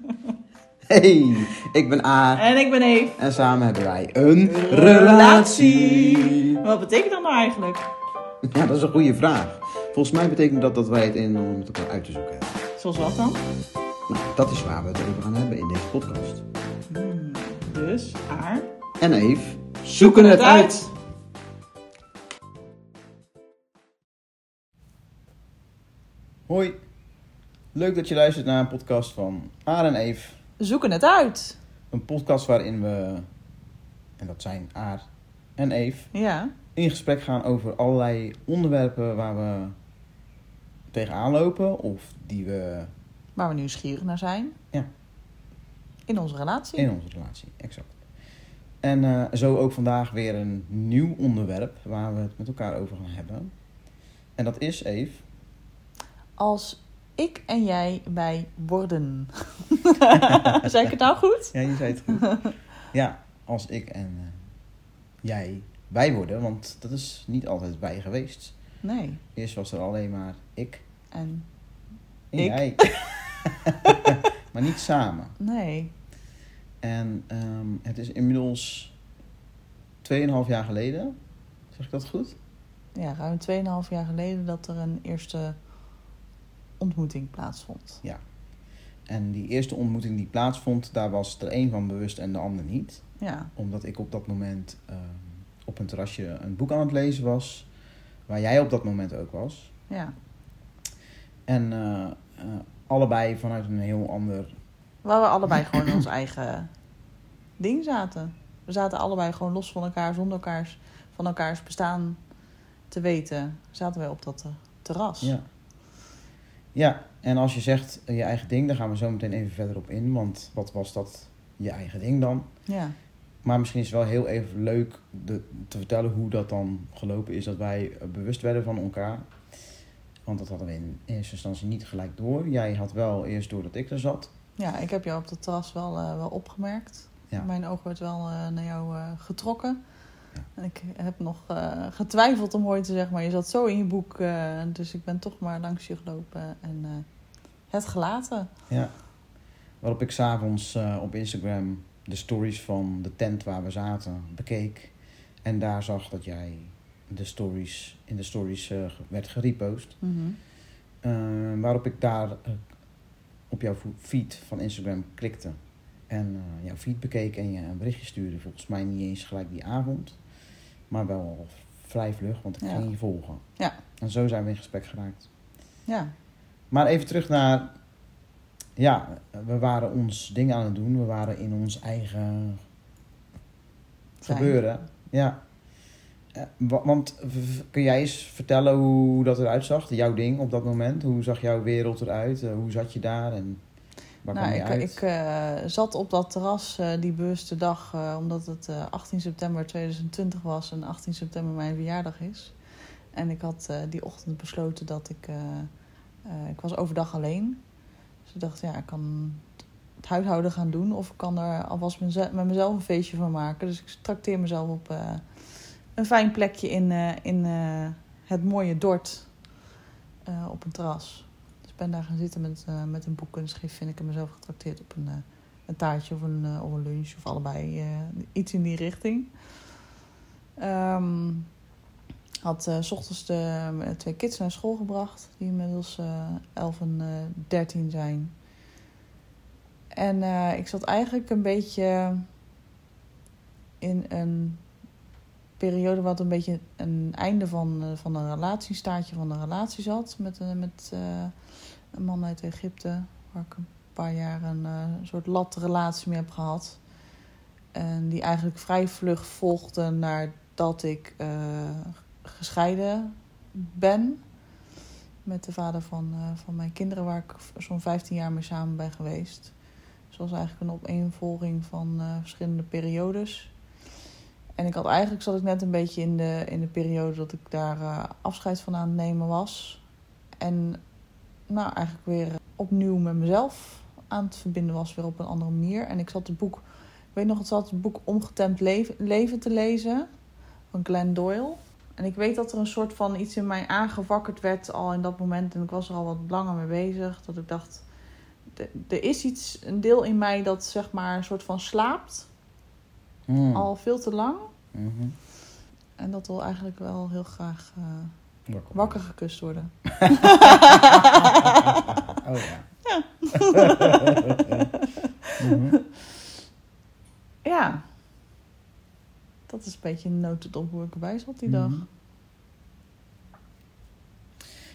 Hey, ik ben A En ik ben Eve. en samen hebben wij een relatie. Wat betekent dat nou eigenlijk? Ja, dat is een goede vraag. Volgens mij betekent dat dat wij het in om met elkaar uit te zoeken hebben. Zoals wat dan? Nou, dat is waar we het over gaan hebben in deze podcast. Hmm, dus, haar. En Eve zoeken het uit. Hoi, leuk dat je luistert naar een podcast van Aar en Eve. Zoeken het uit. Een podcast waarin we, en dat zijn Aar en Eve, Ja. in gesprek gaan over allerlei onderwerpen waar we tegenaan lopen of die we Waar we nieuwsgierig naar zijn. Ja. In onze relatie. in onze relatie, exact. En eh, zo ook vandaag weer een nieuw onderwerp waar we het met elkaar over gaan hebben. En dat is, Eve, Als ik en jij bij worden. Zei ik het nou goed? ja, je zei het goed. ja, als ik en eh, jij wij worden, want dat is niet altijd bij geweest. Nee. Eerst was er alleen maar ik En en Ik. jij. maar niet samen. nee. En ehm, het is inmiddels 2,5 jaar geleden. Zeg ik dat goed? Ja, ruim 2,5 jaar geleden dat er een eerste ontmoeting plaatsvond. En die eerste ontmoeting die plaatsvond, daar was er één van bewust en de ander niet. Ja. Omdat ik op dat moment ehm, op een terrasje een boek aan het lezen was. Waar jij op dat moment ook was. Ja. En eh, eh, allebei vanuit een heel ander... Waar we allebei gewoon in ons eigen ding zaten. We zaten allebei gewoon los van elkaar, zonder elkaars, van elkaars bestaan te weten. Zaten wij op dat eh, terras. Ja. Ja, en als je zegt eh, je eigen ding, daar gaan we zo meteen even verder op in. Want wat was dat je eigen ding dan? Ja. Maar misschien is het wel heel even leuk de, te vertellen hoe dat dan gelopen is. Dat wij eh, bewust werden van elkaar. Want dat hadden we in eerste instantie niet gelijk door. Jij had wel eerst door dat ik er zat. ja, ik heb jou op dat terras wel, eh, wel opgemerkt. Ja. Mijn oog werd wel naar jou getrokken. Ik heb nog eh, getwijfeld om ooit te zeggen, maar je zat zo in je boek. eh, dus ik ben toch maar langs je gelopen en eh, het gelaten. Ja. Waarop ik s'avonds op Instagram de stories van de tent waar we zaten bekeek. En daar zag dat jij de stories, in de stories werd gerepost. Mhm. Waarop ik daar op jouw feed van Instagram klikte. En jouw feed bekeek en je een berichtje stuurde. Volgens mij niet eens gelijk die avond. Maar wel vrij vlug, want ik Ja. ging je volgen. Ja. En zo zijn we in gesprek geraakt. Ja. Maar even terug naar... Ja, we waren ons ding aan het doen. We waren in ons eigen gebeuren. Ja. Eh, wa- Want kun jij eens vertellen hoe dat eruit zag? Jouw ding op dat moment? Hoe zag jouw wereld eruit? Eh, Hoe zat je daar? En Nou, ik, ik eh, zat op dat terras eh, die bewuste dag, eh, omdat het eh, 18 september 2020 was en 18 september mijn verjaardag is. En ik had die ochtend besloten dat ik. ik was overdag alleen. Dus ik dacht, ja, ik kan het huishouden gaan doen of ik kan er alvast met mezelf een feestje van maken. Dus ik trakteer mezelf op een fijn plekje in, in het mooie Dort op een terras. Ben daar gaan zitten met, eh, met een boek en schrift. En ik heb mezelf getrakteerd op een, eh, een taartje of een, eh, of een lunch of allebei. iets in die richting. Ehm, had s ochtends de twee kids naar school gebracht. Die inmiddels eh 11 en eh 13 zijn. En ik zat eigenlijk een beetje in een periode wat een beetje een einde van, van een relatiestaartje van een relatie zat. Met, met een man uit Egypte, waar ik een paar jaar een eh, soort latrelatie mee heb gehad. En die eigenlijk vrij vlug volgde nadat ik eh, gescheiden ben. Met de vader van, eh, van mijn kinderen, waar ik zo'n 15 jaar mee samen ben geweest. Dus was eigenlijk een opeenvolging van verschillende periodes. En ik had eigenlijk zat ik net een beetje in de, in de periode dat ik daar afscheid van aan het nemen was. En nou, eigenlijk weer opnieuw met mezelf aan het verbinden was, weer op een andere manier. En ik zat het boek, ik weet nog, het zat het boek Omgetemd Leven, Leven te lezen van Glenn Doyle. En ik weet dat er een soort van iets in mij aangewakkerd werd al in dat moment. En ik was er al wat langer mee bezig. Dat ik dacht, er is iets, een deel in mij dat zeg maar een soort van slaapt. Hmm. Al veel te lang. Mhm. En dat wil eigenlijk wel heel graag eh, Wakker. wakker gekust worden. Oh ja. Mhm. Ja. Dat is een beetje een notendop hoe ik erbij zat die dag.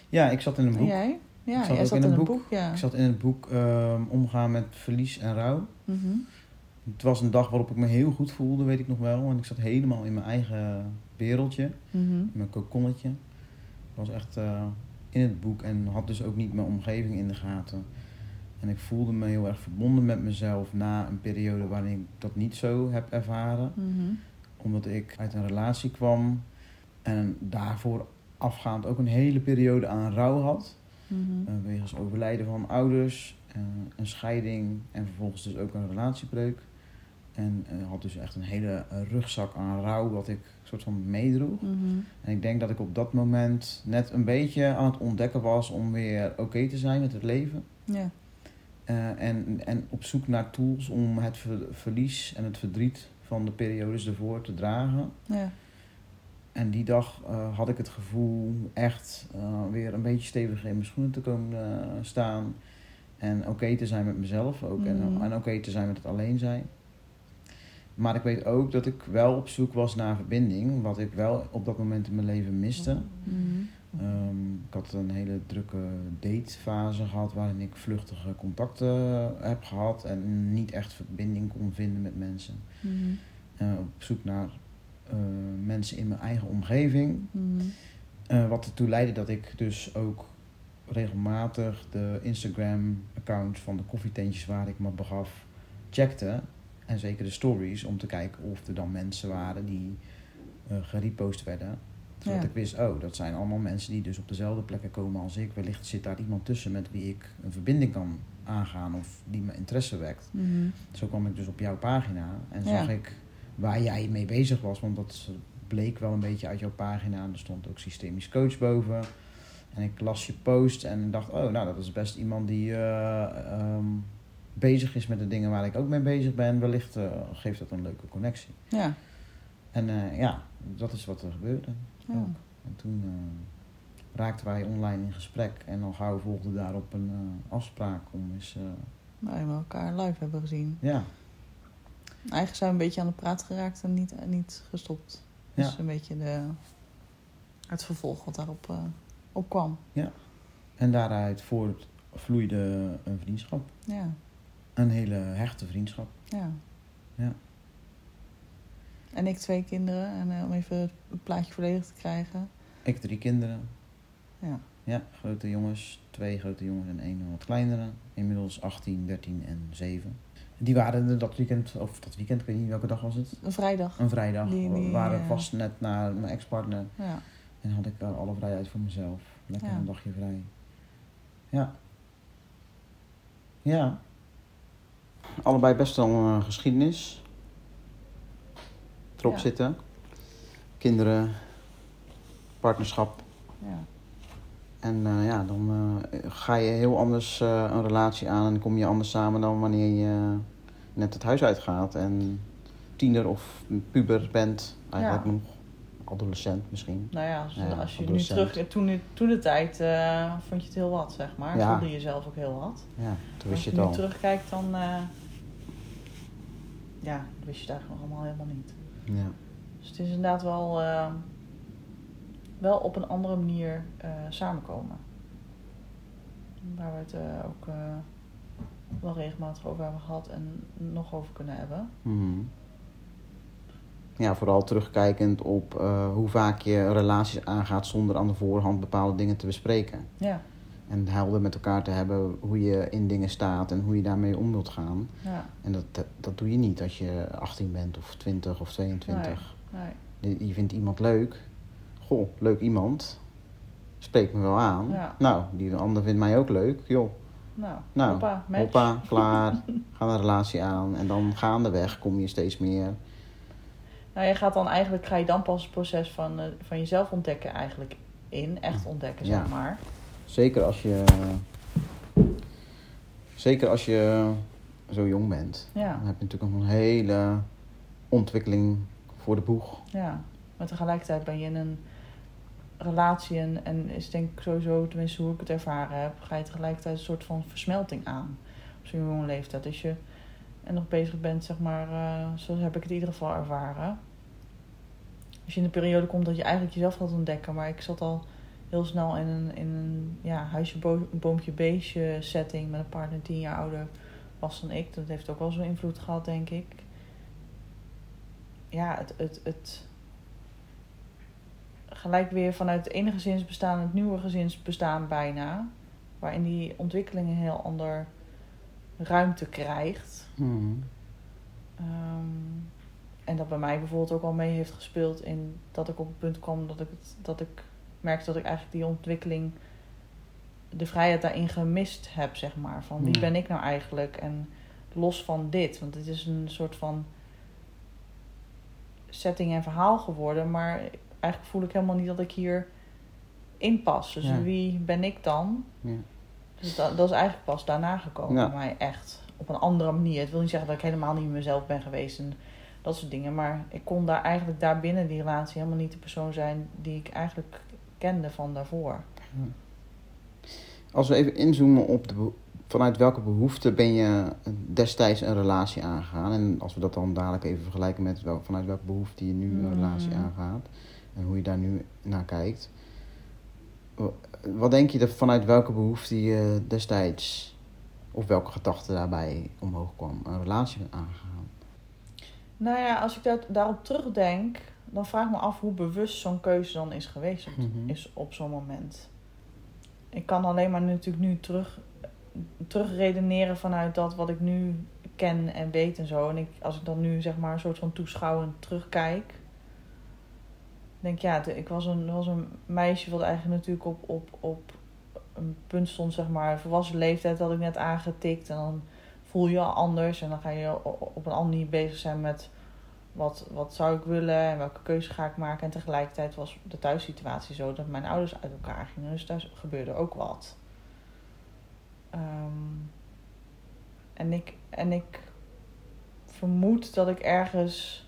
Ja, ik zat in een En boek. jij? Ja, Ik zat jij ook zat in in een boek. boek. ja. Ik zat in het boek ehm, Omgaan met verlies en rouw. Mhm. Het was een dag waarop ik me heel goed voelde, weet ik nog wel. En ik zat helemaal in mijn eigen wereldje, Mhm. in mijn kokonnetje. Ik was echt eh, in het boek en had dus ook niet mijn omgeving in de gaten. En ik voelde me heel erg verbonden met mezelf na een periode waarin ik dat niet zo heb ervaren. Mhm. Omdat ik uit een relatie kwam en daarvoor afgaand ook een hele periode aan rouw had. Uh, wegens overlijden van ouders, eh, een scheiding en vervolgens dus ook een relatiebreuk. En eh, had dus echt een hele rugzak aan rouw wat ik soort van meedroeg. Mhm. En ik denk dat ik op dat moment net een beetje aan het ontdekken was om weer oké te zijn met het leven. Ja. Eh, en, en op zoek naar tools om het ver- verlies en het verdriet van de periodes ervoor te dragen. Ja. En die dag eh, had ik het gevoel echt eh, weer een beetje stevig in mijn schoenen te komen staan. En oké te zijn met mezelf ook. En, Mhm. en oké te zijn met het alleen zijn. Maar ik weet ook dat ik wel op zoek was naar verbinding. Wat ik wel op dat moment in mijn leven miste. Mhm. Ehm, ik had een hele drukke datefase gehad waarin ik vluchtige contacten heb gehad. En niet echt verbinding kon vinden met mensen. Mhm. Eh, op zoek naar eh, mensen in mijn eigen omgeving. Mhm. Eh, wat ertoe leidde dat ik dus ook regelmatig de Instagram-account van de koffietentjes waar ik me begaf checkte. En zeker de stories om te kijken of er dan mensen waren die eh gerepost werden. Zodat Ja. ik wist, oh, dat zijn allemaal mensen die dus op dezelfde plekken komen als ik. Wellicht zit daar iemand tussen met wie ik een verbinding kan aangaan of die me interesse wekt. Mhm. Zo kwam ik dus op jouw pagina en Ja. zag ik waar jij mee bezig was. Want dat bleek wel een beetje uit jouw pagina. Er stond ook systemisch coach boven. En ik las je post en dacht, oh, nou, dat is best iemand die eh, ehm, bezig is met de dingen waar ik ook mee bezig ben. Wellicht eh, geeft dat een leuke connectie. Ja. En eh, ja, dat is wat er gebeurde. Ja. ook. En toen eh, raakten wij online in gesprek. En al gauw volgde daarop een afspraak om eens... Waarin we elkaar live hebben gezien. ja, Eigenlijk zijn we een beetje aan de praat geraakt en niet, niet gestopt. Ja. Dus een beetje de, het vervolg wat daarop eh, op kwam. En daaruit voortvloeide een vriendschap. Ja. Een hele hechte vriendschap. Ja. Ja. En ik twee kinderen. En eh, om even het plaatje volledig te krijgen. Ik drie kinderen. Ja. Ja, grote jongens. Twee grote jongens en één wat kleinere. Inmiddels 18, 13 en 7. Die waren er dat weekend, of dat weekend, ik weet niet welke dag was het. Een vrijdag. Een vrijdag. Die- We waren eh, vast net naar mijn ex-partner. Ja. En had ik alle vrijheid voor mezelf. Lekker Ja. een dagje vrij. Ja. Ja. Allebei best wel een eh, geschiedenis. Erop Ja. zitten. Kinderen. Partnerschap. Ja. En eh, ja, dan eh, ga je heel anders een relatie aan en kom je anders samen dan wanneer je net het huis uitgaat en tiener of puber bent, eigenlijk Ja. nog adolescent misschien. Nou ja, als, Ja, als je nu terug... Toen, toen de tijd vond je het heel wat, zeg maar. Ja. Voelde je zelf ook heel wat. Ja, toen Als wist je je het nu al. terugkijkt, dan... ja, dan wist je eigenlijk nog allemaal helemaal niet. Ja. Dus het is inderdaad wel, eh, wel op een andere manier eh, samenkomen. Waar we het eh, ook wel regelmatig over hebben gehad en nog over kunnen hebben. Mhm. Ja, vooral terugkijkend op hoe vaak je relaties aangaat zonder aan de voorhand bepaalde dingen te bespreken. Ja, En helder met elkaar te hebben hoe je in dingen staat en hoe je daarmee om wilt gaan. ja, En dat, dat, dat doe je niet als je 18 bent of 20 of 22. nee, Je, je vindt iemand leuk. Goh, leuk iemand. Spreekt me wel aan. Ja. Nou, die ander vindt mij ook leuk. Joh, nou, nou, hoppa, hoppa, klaar. Ga een relatie aan. En dan gaandeweg kom je steeds meer. Nou, je gaat dan eigenlijk, ga je dan pas het proces van, eh, van jezelf ontdekken eigenlijk in. Echt ontdekken, Ja. zeg maar. Zeker als je Zeker als je zo jong bent. Ja. Dan heb je natuurlijk nog een hele ontwikkeling voor de boeg. Ja, maar tegelijkertijd ben je in een relatie en, en is denk ik sowieso, tenminste hoe ik het ervaren heb, ga je tegelijkertijd een soort van versmelting aan op zo'n jonge leeftijd. Als je en nog bezig bent, zeg maar, uh, zo heb ik het in ieder geval ervaren. Als je in de periode komt dat je eigenlijk jezelf gaat ontdekken, maar ik zat al heel snel in een, in een ja, huisje, bo boompje, beestje setting met een partner tien jaar ouder was dan ik. Dat heeft ook wel zo'n invloed gehad, denk ik. Ja, het, het, het gelijk weer vanuit het ene gezinsbestaan het nieuwe gezinsbestaan bijna. Waarin die ontwikkeling een heel ander ruimte krijgt. Mhm. Um, en dat bij mij bijvoorbeeld ook al mee heeft gespeeld in dat ik op het punt kwam dat ik, dat ik merkte dat ik eigenlijk die ontwikkeling, de vrijheid daarin gemist heb, zeg maar. Van wie Ja. ben ik nou eigenlijk? En los van dit, want het is een soort van setting en verhaal geworden, maar eigenlijk voel ik helemaal niet dat ik hier in pas. Dus Ja. wie ben ik dan? Ja. Dus dat, dat is eigenlijk pas daarna gekomen bij mij echt. Op een andere manier. Het wil niet zeggen dat ik helemaal niet mezelf ben geweest en dat soort dingen. Maar ik kon daar eigenlijk daar binnen die relatie helemaal niet de persoon zijn die ik eigenlijk kende van daarvoor. Als we even inzoomen op de, vanuit welke behoefte ben je destijds een relatie aangegaan? En als we dat dan dadelijk even vergelijken met wel, vanuit welke behoefte je nu een Mm. relatie aangaat en hoe je daar nu naar kijkt. Wa- Wat denk je dat vanuit welke behoefte je destijds, of welke gedachte daarbij omhoog kwam, een relatie bent aangegaan? Nou ja, als ik dat, daarop terugdenk, dan vraag ik me af hoe bewust zo'n keuze dan is geweest op, Mhm. is op zo'n moment. Ik kan alleen maar natuurlijk nu terug, terugredeneren vanuit dat wat ik nu ken en weet en zo. En ik, als ik dan nu zeg maar een soort van toeschouwend terugkijk, denk ja, ik was een, was een meisje wat eigenlijk natuurlijk op, op, op een punt stond, zeg maar, volwassen leeftijd had ik net aangetikt. En dan voel je al anders en dan ga je op een andere manier bezig zijn met wat, wat zou ik willen en welke keuze ga ik maken. En tegelijkertijd was de thuissituatie zo dat mijn ouders uit elkaar gingen. Dus daar gebeurde ook wat. Ehm, en, ik, en ik vermoed dat ik ergens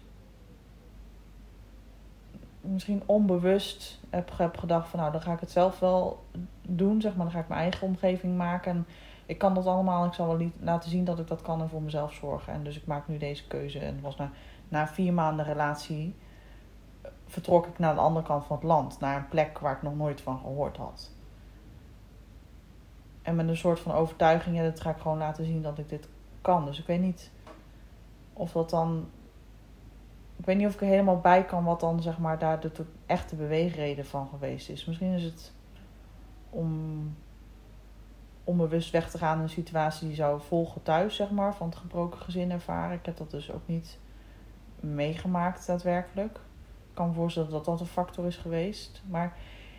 misschien onbewust heb, heb gedacht van nou dan ga ik het zelf wel doen. Zeg maar, dan ga ik mijn eigen omgeving maken. En ik kan dat allemaal. Ik zal wel laten zien dat ik dat kan en voor mezelf zorgen. En dus ik maak nu deze keuze. En was na, na vier maanden relatie eh, vertrok ik naar de andere kant van het land. Naar een plek waar ik nog nooit van gehoord had. En met een soort van overtuiging, dat ga ik gewoon laten zien dat ik dit kan. Dus ik weet niet of dat dan. Ik weet niet of ik er helemaal bij kan wat dan zeg maar daar de echte beweegreden van geweest is. Misschien is het om onbewust weg te gaan in een situatie die zou volgen thuis, zeg maar, van het gebroken gezin ervaren. Ik heb dat dus ook niet meegemaakt daadwerkelijk. Ik kan me voorstellen dat dat een factor is geweest. Maar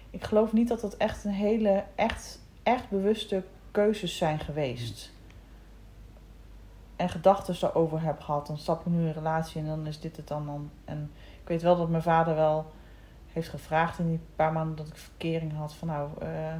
ik geloof niet dat dat echt een hele, echt, echt bewuste keuzes zijn geweest. En gedachten daarover heb gehad. Dan stap ik nu in een relatie en dan is dit het dan. dan. En ik weet wel dat mijn vader wel heeft gevraagd in die paar maanden dat ik verkering had. Van nou, eh,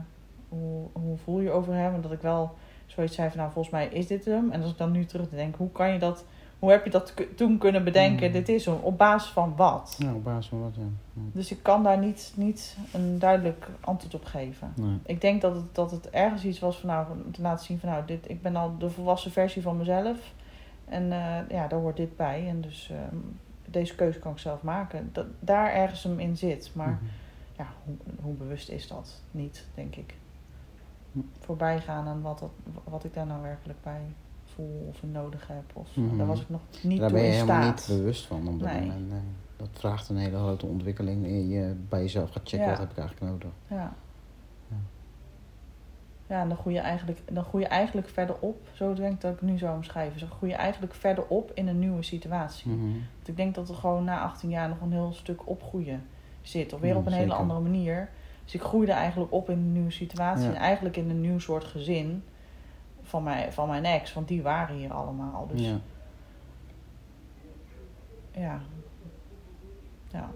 hoe, hoe voel je over hem? En dat ik wel zoiets zei van nou, volgens mij is dit hem. En als ik dan nu terug denk, hoe kan je dat... Hoe heb je dat toen kunnen bedenken? Mm. Dit is hem. Op basis van wat? Ja, op basis van wat, ja. Ja. Dus ik kan daar niet, niet een duidelijk antwoord op geven. Nee. Ik denk dat het, dat het ergens iets was van nou, te laten zien van nou, dit, ik ben al de volwassen versie van mezelf. En eh, ja, daar hoort dit bij. En dus ehm, deze keuze kan ik zelf maken. Dat, daar ergens hem in zit. Maar Mhm. ja, hoe, hoe bewust is dat? Niet, denk ik. Hm. Voorbij gaan aan wat, dat, wat ik daar nou werkelijk bij voel of nodig heb. Of, Mhm. Daar was ik nog niet Daar toe ben je in helemaal staat. niet bewust van op dat Nee. moment. Nee. Dat vraagt een hele grote ontwikkeling. En je bij jezelf gaat checken, Ja. wat heb ik eigenlijk nodig? Ja. Ja. Ja, en dan groei je eigenlijk, dan groei je eigenlijk verder op. Zo denk ik dat ik nu zou omschrijven. Dan groei je eigenlijk verder op in een nieuwe situatie. Mhm. Want ik denk dat er gewoon na 18 jaar nog een heel stuk opgroeien zit. Of weer Ja, op een hele andere manier. Dus ik groeide eigenlijk op in een nieuwe situatie. Ja. En eigenlijk in een nieuw soort gezin van mijn, van mijn ex. Want die waren hier allemaal. Dus Ja. ja. ja.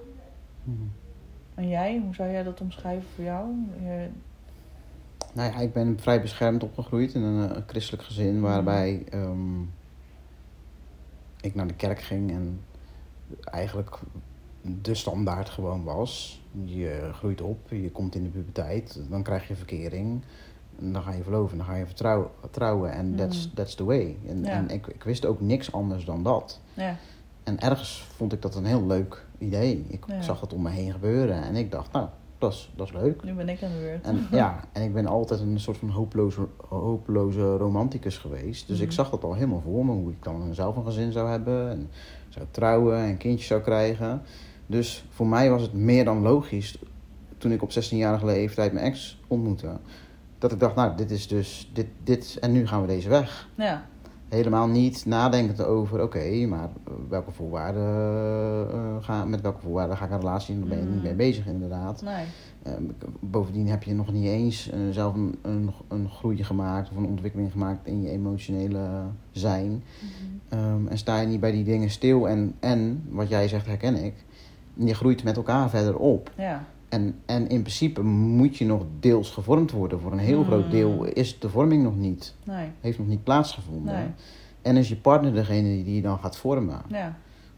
Mhm. En jij, hoe zou jij dat omschrijven voor jou? Je- Nou ja, ik ben vrij beschermd opgegroeid in een, eh, christelijk gezin waarbij ehm, ik naar de kerk ging en eigenlijk de standaard gewoon was. Je groeit op, je komt in de puberteit, dan krijg je verkering. En dan ga je verloven, dan ga je vertrouwen. trouwen en that's, Mm. that's the way. En, Ja. en ik, ik wist ook niks anders dan dat. Ja. En ergens vond ik dat een heel leuk idee. Ik Ja. zag dat om me heen gebeuren en ik dacht, nou, dat is, dat is leuk. Nu ben ik aan de beurt. En ja, en ik ben altijd een soort van hopeloze, hopeloze romanticus geweest. Dus ik Mhm. zag dat al helemaal voor me, hoe ik dan zelf een gezin zou hebben en zou trouwen en kindjes zou krijgen. Dus voor mij was het meer dan logisch, toen ik op 16-jarige leeftijd mijn ex ontmoette, dat ik dacht, nou, dit is dus, dit, dit, en nu gaan we deze weg. Ja. Helemaal niet nadenkend over, oké, maar welke voorwaarden, eh, ga, met welke voorwaarden ga ik een relatie in? Daar ben je niet Mm. mee bezig inderdaad. Nee. Ehm, bovendien heb je nog niet eens eh, zelf een, een, een groei gemaakt of een ontwikkeling gemaakt in je emotionele zijn. Mhm. Ehm, en sta je niet bij die dingen stil en, en, wat jij zegt herken ik, je groeit met elkaar verder op. Ja. En, en in principe moet je nog deels gevormd worden. Voor een heel Mm. groot deel is de vorming nog niet, Nee. heeft nog niet plaatsgevonden. Nee. En is je partner degene die je dan gaat vormen, Ja.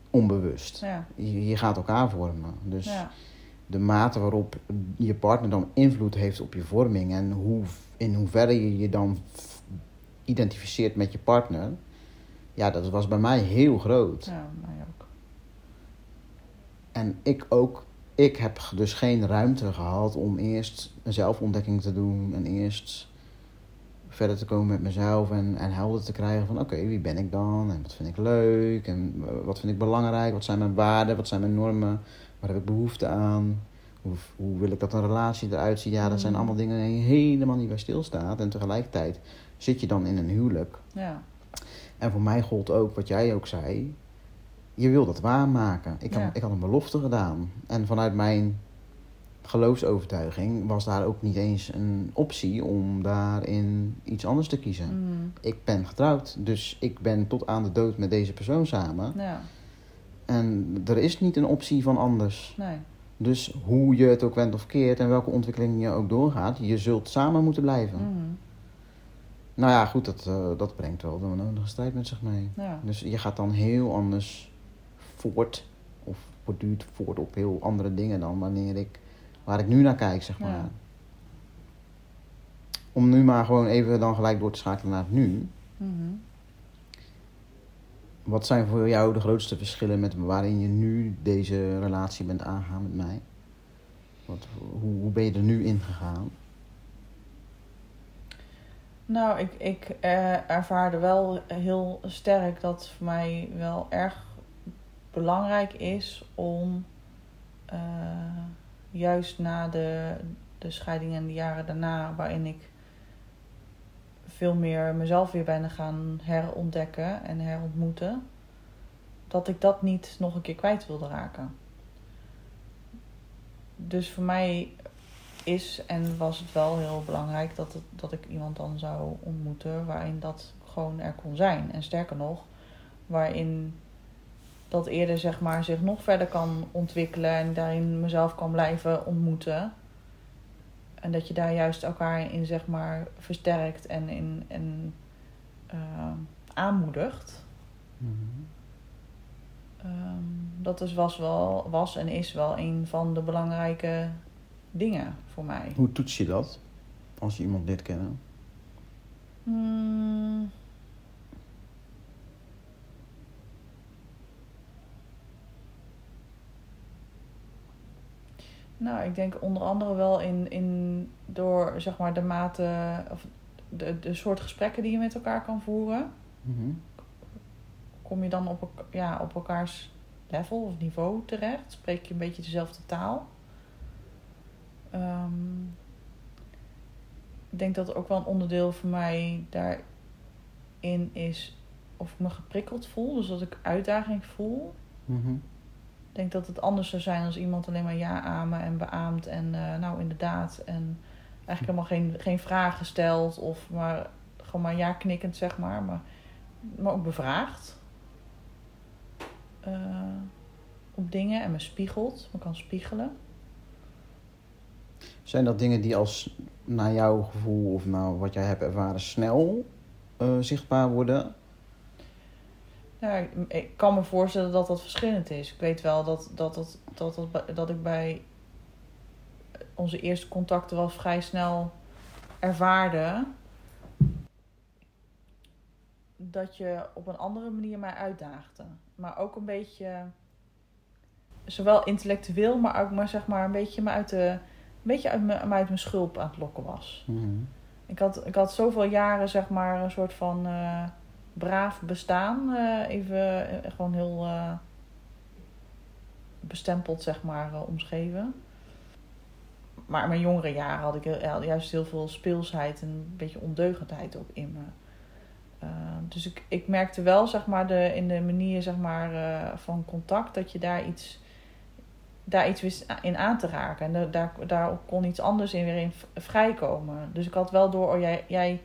onbewust. Ja. Je, je gaat elkaar vormen. Dus Ja. de mate waarop je partner dan invloed heeft op je vorming en hoe, in hoeverre je je dan identificeert met je partner, ja, dat was bij mij heel groot. Ja, mij ook. En ik ook, ik heb dus geen ruimte gehad om eerst een zelfontdekking te doen en eerst verder te komen met mezelf en, en helder te krijgen van oké, wie ben ik dan en wat vind ik leuk en wat vind ik belangrijk, wat zijn mijn waarden, wat zijn mijn normen, waar heb ik behoefte aan, hoe, hoe wil ik dat een relatie eruit ziet. Ja, dat zijn Mm. allemaal dingen waar je helemaal niet bij stilstaat en tegelijkertijd zit je dan in een huwelijk. Ja. En voor mij gold ook wat jij ook zei. Je wil dat waarmaken. Ik, had, Ja. ik had een belofte gedaan. En vanuit mijn geloofsovertuiging was daar ook niet eens een optie om daarin iets anders te kiezen. Mm. Ik ben getrouwd, dus ik ben tot aan de dood met deze persoon samen. Ja. En er is niet een optie van anders. Nee. Dus hoe je het ook went of keert en welke ontwikkeling je ook doorgaat, je zult samen moeten blijven. Mhm. Nou ja, goed, dat, eh, dat brengt wel de nodige strijd met zich mee. Ja. Dus je gaat dan heel anders voort. Of borduurt voort op heel andere dingen dan wanneer ik, waar ik nu naar kijk, zeg maar. Ja. Om nu maar gewoon even dan gelijk door te schakelen naar het nu. Mhm. Wat zijn voor jou de grootste verschillen met waarin je nu deze relatie bent aangegaan met mij? Wat, hoe, hoe ben je er nu in gegaan? Nou, ik, ik eh, ervaarde wel heel sterk dat voor mij wel erg belangrijk is om eh, juist na de, de scheiding en de jaren daarna, waarin ik veel meer mezelf weer ben gaan herontdekken en herontmoeten, dat ik dat niet nog een keer kwijt wilde raken. Dus voor mij is en was het wel heel belangrijk dat, het, dat ik iemand dan zou ontmoeten waarin dat gewoon er kon zijn. En sterker nog, waarin dat eerder zeg maar zich nog verder kan ontwikkelen en daarin mezelf kan blijven ontmoeten. En dat je daar juist elkaar in zeg maar versterkt en, in, en eh, aanmoedigt. Ehm, dat is, was, wel, was en is wel een van de belangrijke dingen voor mij. Hoe toets je dat als je iemand leert kennen? Hmm. Nou, ik denk onder andere wel in, in door zeg maar de mate of de, de soort gesprekken die je met elkaar kan voeren. Mhm. Kom je dan op, ja, op elkaars level of niveau terecht? Spreek je een beetje dezelfde taal? Ehm, ik denk dat ook wel een onderdeel voor mij daarin is of ik me geprikkeld voel. Dus dat ik uitdaging voel. Mhm. Ik denk dat het anders zou zijn als iemand alleen maar ja amen en beaamt en eh, nou inderdaad. En eigenlijk helemaal geen, geen vragen stelt of maar gewoon maar ja knikkend zeg maar. Maar, maar ook bevraagt eh, op dingen en me spiegelt, me kan spiegelen. Zijn dat dingen die als naar jouw gevoel of nou wat jij hebt ervaren snel eh, zichtbaar worden? Ja, ik, kan me voorstellen dat dat verschillend is. Ik weet wel dat, dat, dat, dat, dat, dat ik bij onze eerste contacten wel vrij snel ervaarde dat je op een andere manier mij uitdaagde. Maar ook een beetje, zowel intellectueel, maar ook maar zeg maar een beetje me uit de, een beetje uit mijn, me uit mijn schulp aan het lokken was. Mhm. Ik had, ik had zoveel jaren, zeg maar, een soort van eh, braaf bestaan. eh, even eh, gewoon heel eh, bestempeld, zeg maar, omschreven. Maar in mijn jongere jaren had ik juist heel veel speelsheid en een beetje ondeugendheid ook in me. Dus ik, ik merkte wel, zeg maar, de, in de manier zeg maar, van contact, dat je daar iets, daar iets wist in aan te raken. En da- daar, daar kon iets anders in weer in vrijkomen. Dus ik had wel door, oh, jij, jij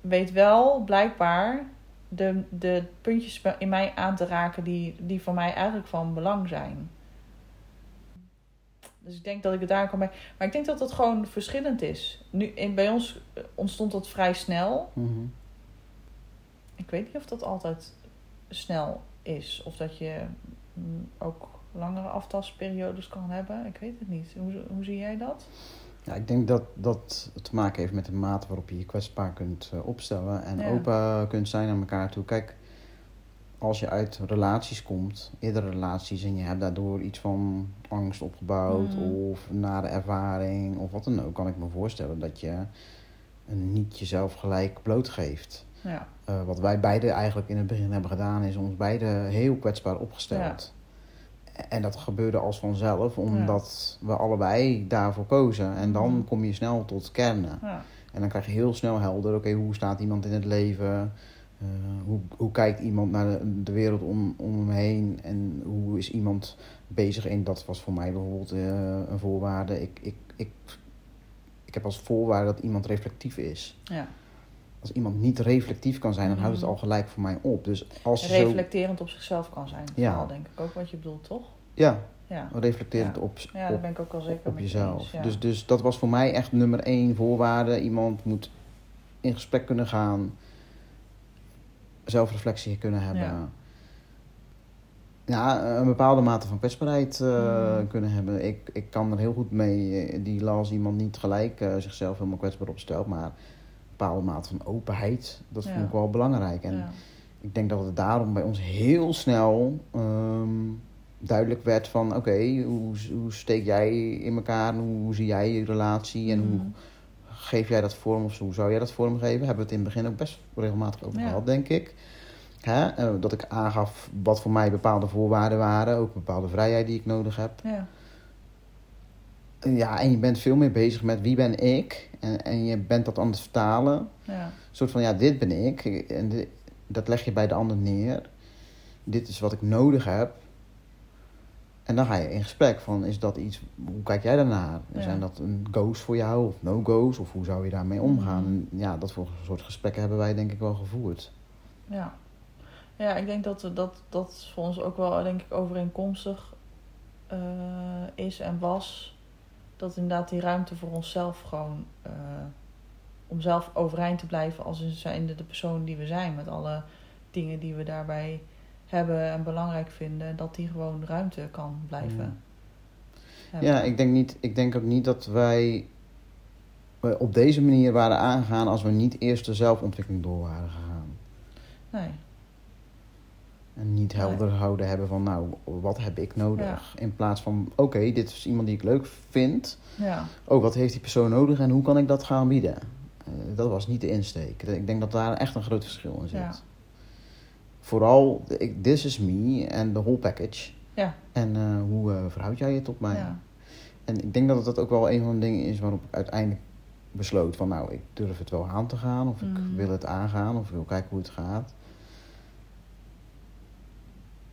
weet wel blijkbaar de, de puntjes in mij aan te raken die, die voor mij eigenlijk van belang zijn. Dus ik denk dat ik het daar kan bij. Maar ik denk dat dat gewoon verschillend is. Nu, in, bij ons eh, ontstond dat vrij snel. Mhm. Ik weet niet of dat altijd snel is. Of dat je mm, ook langere aftasperiodes kan hebben. Ik weet het niet. Hoe, hoe zie jij dat? Ja, ik denk dat dat te maken heeft met de mate waarop je je kwetsbaar kunt eh, opstellen en Ja. open kunt zijn naar elkaar toe. Kijk, als je uit relaties komt, eerdere relaties, en je hebt daardoor iets van angst opgebouwd Mhm. of nare ervaring of wat dan ook, kan ik me voorstellen dat je niet jezelf gelijk blootgeeft. Ja, Eh, wat wij beide eigenlijk in het begin hebben gedaan, is ons beide heel kwetsbaar opgesteld. En dat gebeurde als vanzelf, omdat we allebei daarvoor kozen. En dan kom je snel tot kernen. ja, En dan krijg je heel snel helder, oké, hoe staat iemand in het leven? Eh, hoe, hoe kijkt iemand naar de, de wereld om, om hem heen? En hoe is iemand bezig in, dat was voor mij bijvoorbeeld eh, een voorwaarde. Ik, ik, ik, ik heb als voorwaarde dat iemand reflectief is. ja. Als iemand niet reflectief kan zijn, dan houdt het Mhm. al gelijk voor mij op. Dus als zo... Reflecterend op zichzelf kan zijn. Ja. Vooral denk ik ook wat je bedoelt, toch? Ja, Ja, reflecterend Ja. op, ja daar ben ik ook wel zeker op jezelf. eens, ja. Dus, dus dat was voor mij echt nummer één voorwaarde. Iemand moet in gesprek kunnen gaan, zelfreflectie kunnen hebben. Ja. Ja, een bepaalde mate van kwetsbaarheid Mm. kunnen hebben. Ik, ik kan er heel goed mee eh, die als iemand niet gelijk eh, zichzelf helemaal kwetsbaar opstelt, maar bepaalde mate van openheid, dat vond ik wel belangrijk. En ik denk dat het daarom bij ons heel snel ehm, duidelijk werd van... oké, hoe, hoe steek jij in elkaar? Hoe, zie jij je relatie? En hoe Mhm. geef jij dat vorm of? Hoe zou jij dat vormgeven? Hebben we het in het begin ook best regelmatig over Ja. gehad, denk ik. Hè? Eh, dat ik aangaf wat voor mij bepaalde voorwaarden waren. Ook bepaalde vrijheid die ik nodig heb. Ja, ja, en je bent veel meer bezig met wie ben ik? En, en je bent dat aan het vertalen. ja, Een soort van, ja, dit ben ik. En dat leg je bij de ander neer. Dit is wat ik nodig heb. En dan ga je in gesprek van, is dat iets, hoe kijk jij daarnaar? Ja. Zijn dat een go's voor jou of no-go's? Of hoe zou je daarmee omgaan? Mhm. En ja, dat voor soort gesprekken hebben wij denk ik wel gevoerd. ja. Ja, ik denk dat dat, dat voor ons ook wel denk ik, overeenkomstig eh, is en was. Dat inderdaad die ruimte voor onszelf gewoon... eh, om zelf overeind te blijven als zijnde de persoon die we zijn. Met alle dingen die we daarbij hebben en belangrijk vinden. Dat die gewoon ruimte kan blijven. hebben. Ja, ik denk, niet, ik denk ook niet dat wij op deze manier waren aangegaan als we niet eerst de zelfontwikkeling door waren gegaan. Nee, En niet Nee. helder houden hebben van, nou, wat heb ik nodig? In plaats van, oké, dit is iemand die ik leuk vind. ja. Oh, wat heeft die persoon nodig en hoe kan ik dat gaan bieden? Eh, dat was niet de insteek. Ik denk dat daar echt een groot verschil in zit. Ja. Vooral, ik- this is me en de whole package. Ja. En eh, hoe eh, verhoud jij je tot mij? Ja. En ik denk dat dat ook wel een van de dingen is waarop ik uiteindelijk besloot van... nou, ik durf het wel aan te gaan of ik Mhm. wil het aangaan of ik wil kijken hoe het gaat.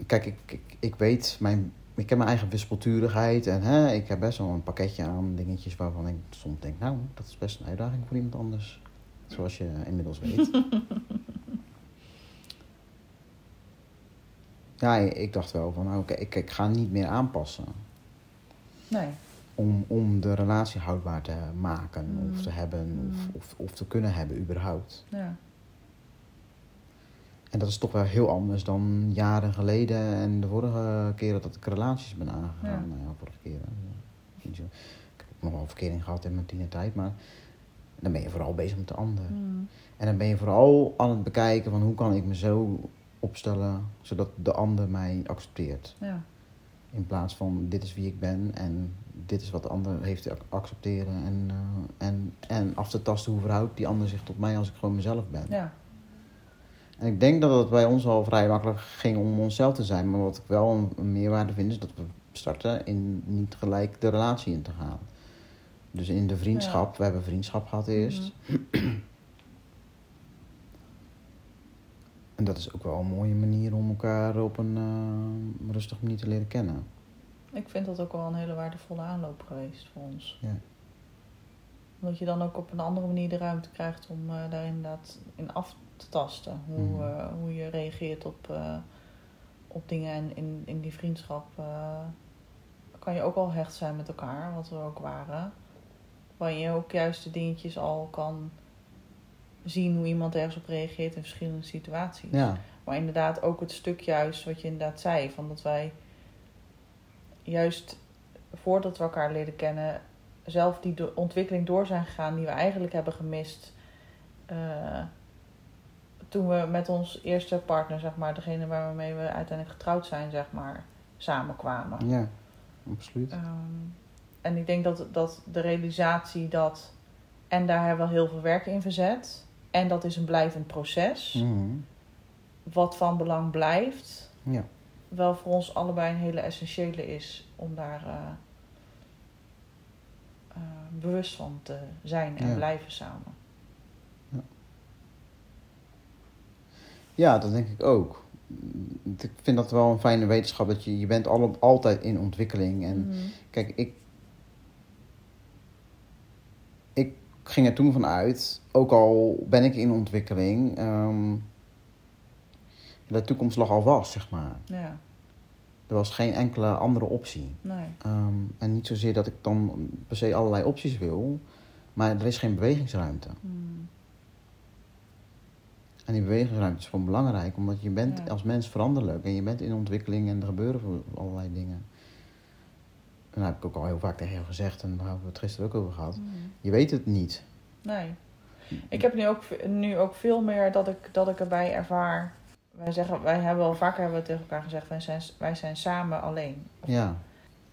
Kijk, ik, ik, ik weet, mijn, ik heb mijn eigen wispelturigheid en hè, ik heb best wel een pakketje aan dingetjes waarvan ik soms denk... nou, dat is best een uitdaging voor iemand anders. Zoals je inmiddels weet. ja, ik dacht wel van, nou, oké, ik, ik ga niet meer aanpassen. Nee. om, om de relatie houdbaar te maken Mm. of te hebben Mm. of, of, of te kunnen hebben überhaupt. Ja. En dat is toch wel heel anders dan jaren geleden en de vorige keren dat ik relaties ben aangegaan. Ja. Nou ja, vorige keren. Ik heb nog wel verkering gehad in mijn tienertijd, maar dan ben je vooral bezig met de ander. Mm. En dan ben je vooral aan het bekijken van hoe kan ik me zo opstellen zodat de ander mij accepteert. Ja. In plaats van dit is wie ik ben en dit is wat de ander heeft te ac- accepteren. En, eh, en, en af te tasten hoe verhoudt die ander zich tot mij als ik gewoon mezelf ben. Ja. En ik denk dat het bij ons al vrij makkelijk ging om onszelf te zijn. Maar wat ik wel een, meerwaarde vind is dat we starten in niet gelijk de relatie in te gaan. Dus in de vriendschap, we hebben vriendschap gehad eerst. Mhm. En dat is ook wel een mooie manier om elkaar op een eh, rustige manier te leren kennen. Ik vind dat ook wel een hele waardevolle aanloop geweest voor ons. Ja. Omdat je dan ook op een andere manier de ruimte krijgt om eh, daar inderdaad in af te tasten. Hoe, Mhm. eh, hoe je reageert op, eh, op dingen. En in, in die vriendschap eh, kan je ook al hecht zijn met elkaar, wat we ook waren. Waarin je ook juist de dingetjes al kan zien hoe iemand ergens op reageert in verschillende situaties. Ja, Maar inderdaad ook het stuk juist wat je inderdaad zei. Van dat wij juist voordat we elkaar leren kennen... zelf die ontwikkeling door zijn gegaan die we eigenlijk hebben gemist... toen we met ons eerste partner, zeg maar... degene waarmee we uiteindelijk getrouwd zijn, zeg maar... samenkwamen. ja, absoluut. Ehm, en ik denk dat, dat de realisatie dat... en daar hebben we heel veel werk in verzet... en dat is een blijvend proces Mhm. wat van belang blijft, Ja. wel voor ons allebei een hele essentiële is om daar eh, eh, bewust van te zijn en Ja. blijven samen. Ja, dat denk ik ook. Ik vind dat wel een fijne wetenschap dat je, je bent al, altijd in ontwikkeling. En Mhm. Kijk, ik. Ik ging er toen vanuit, ook al ben ik in ontwikkeling, ehm, de toekomst lag al vast, zeg maar. Ja, Er was geen enkele andere optie. nee. Ehm, en niet zozeer dat ik dan per se allerlei opties wil, maar er is geen bewegingsruimte. Mm. En die bewegingsruimte is gewoon belangrijk, omdat je bent Ja. als mens veranderlijk en je bent in ontwikkeling en er gebeuren allerlei dingen. En dat heb ik ook al heel vaak tegen jou gezegd en daar hebben we het gisteren ook over gehad. Mm. Je weet het niet. Nee. Ik heb nu ook, nu ook veel meer dat ik, dat ik erbij ervaar. Wij, zeggen, wij hebben al vaker hebben we tegen elkaar gezegd, wij zijn, wij zijn samen alleen. Ja,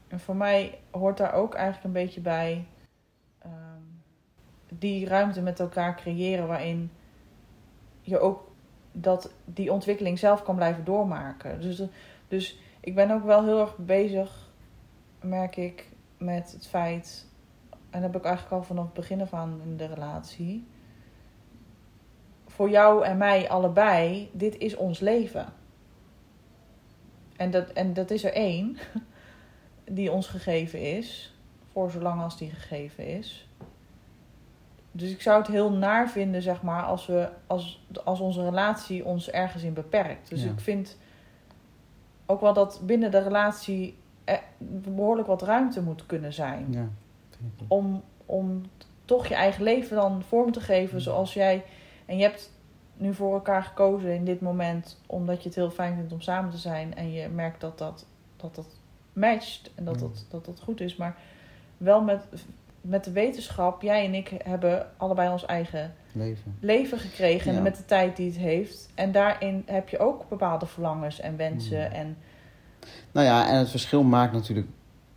En voor mij hoort daar ook eigenlijk een beetje bij ehm, die ruimte met elkaar creëren waarin je ook dat die ontwikkeling zelf kan blijven doormaken. Dus, dus ik ben ook wel heel erg bezig, merk ik, met het feit, en dat heb ik eigenlijk al vanaf het begin af aan in de relatie. Voor jou en mij allebei, dit is ons leven. En dat, en dat is er één die ons gegeven is, voor zolang als die gegeven is. Dus ik zou het heel naar vinden, zeg maar, als, we, als, als onze relatie ons ergens in beperkt. Dus Ja. ik vind ook wel dat binnen de relatie behoorlijk wat ruimte moet kunnen zijn. ja. Om, om toch je eigen leven dan vorm te geven zoals jij. En je hebt nu voor elkaar gekozen in dit moment, omdat je het heel fijn vindt om samen te zijn. En je merkt dat dat, dat, dat matcht en dat dat, dat dat goed is. Maar wel met, met de wetenschap, jij en ik hebben allebei ons eigen Leven. leven gekregen. Ja. En met de tijd die het heeft. En daarin heb je ook bepaalde verlangens en wensen. Mm. En Nou ja, en het verschil maakt natuurlijk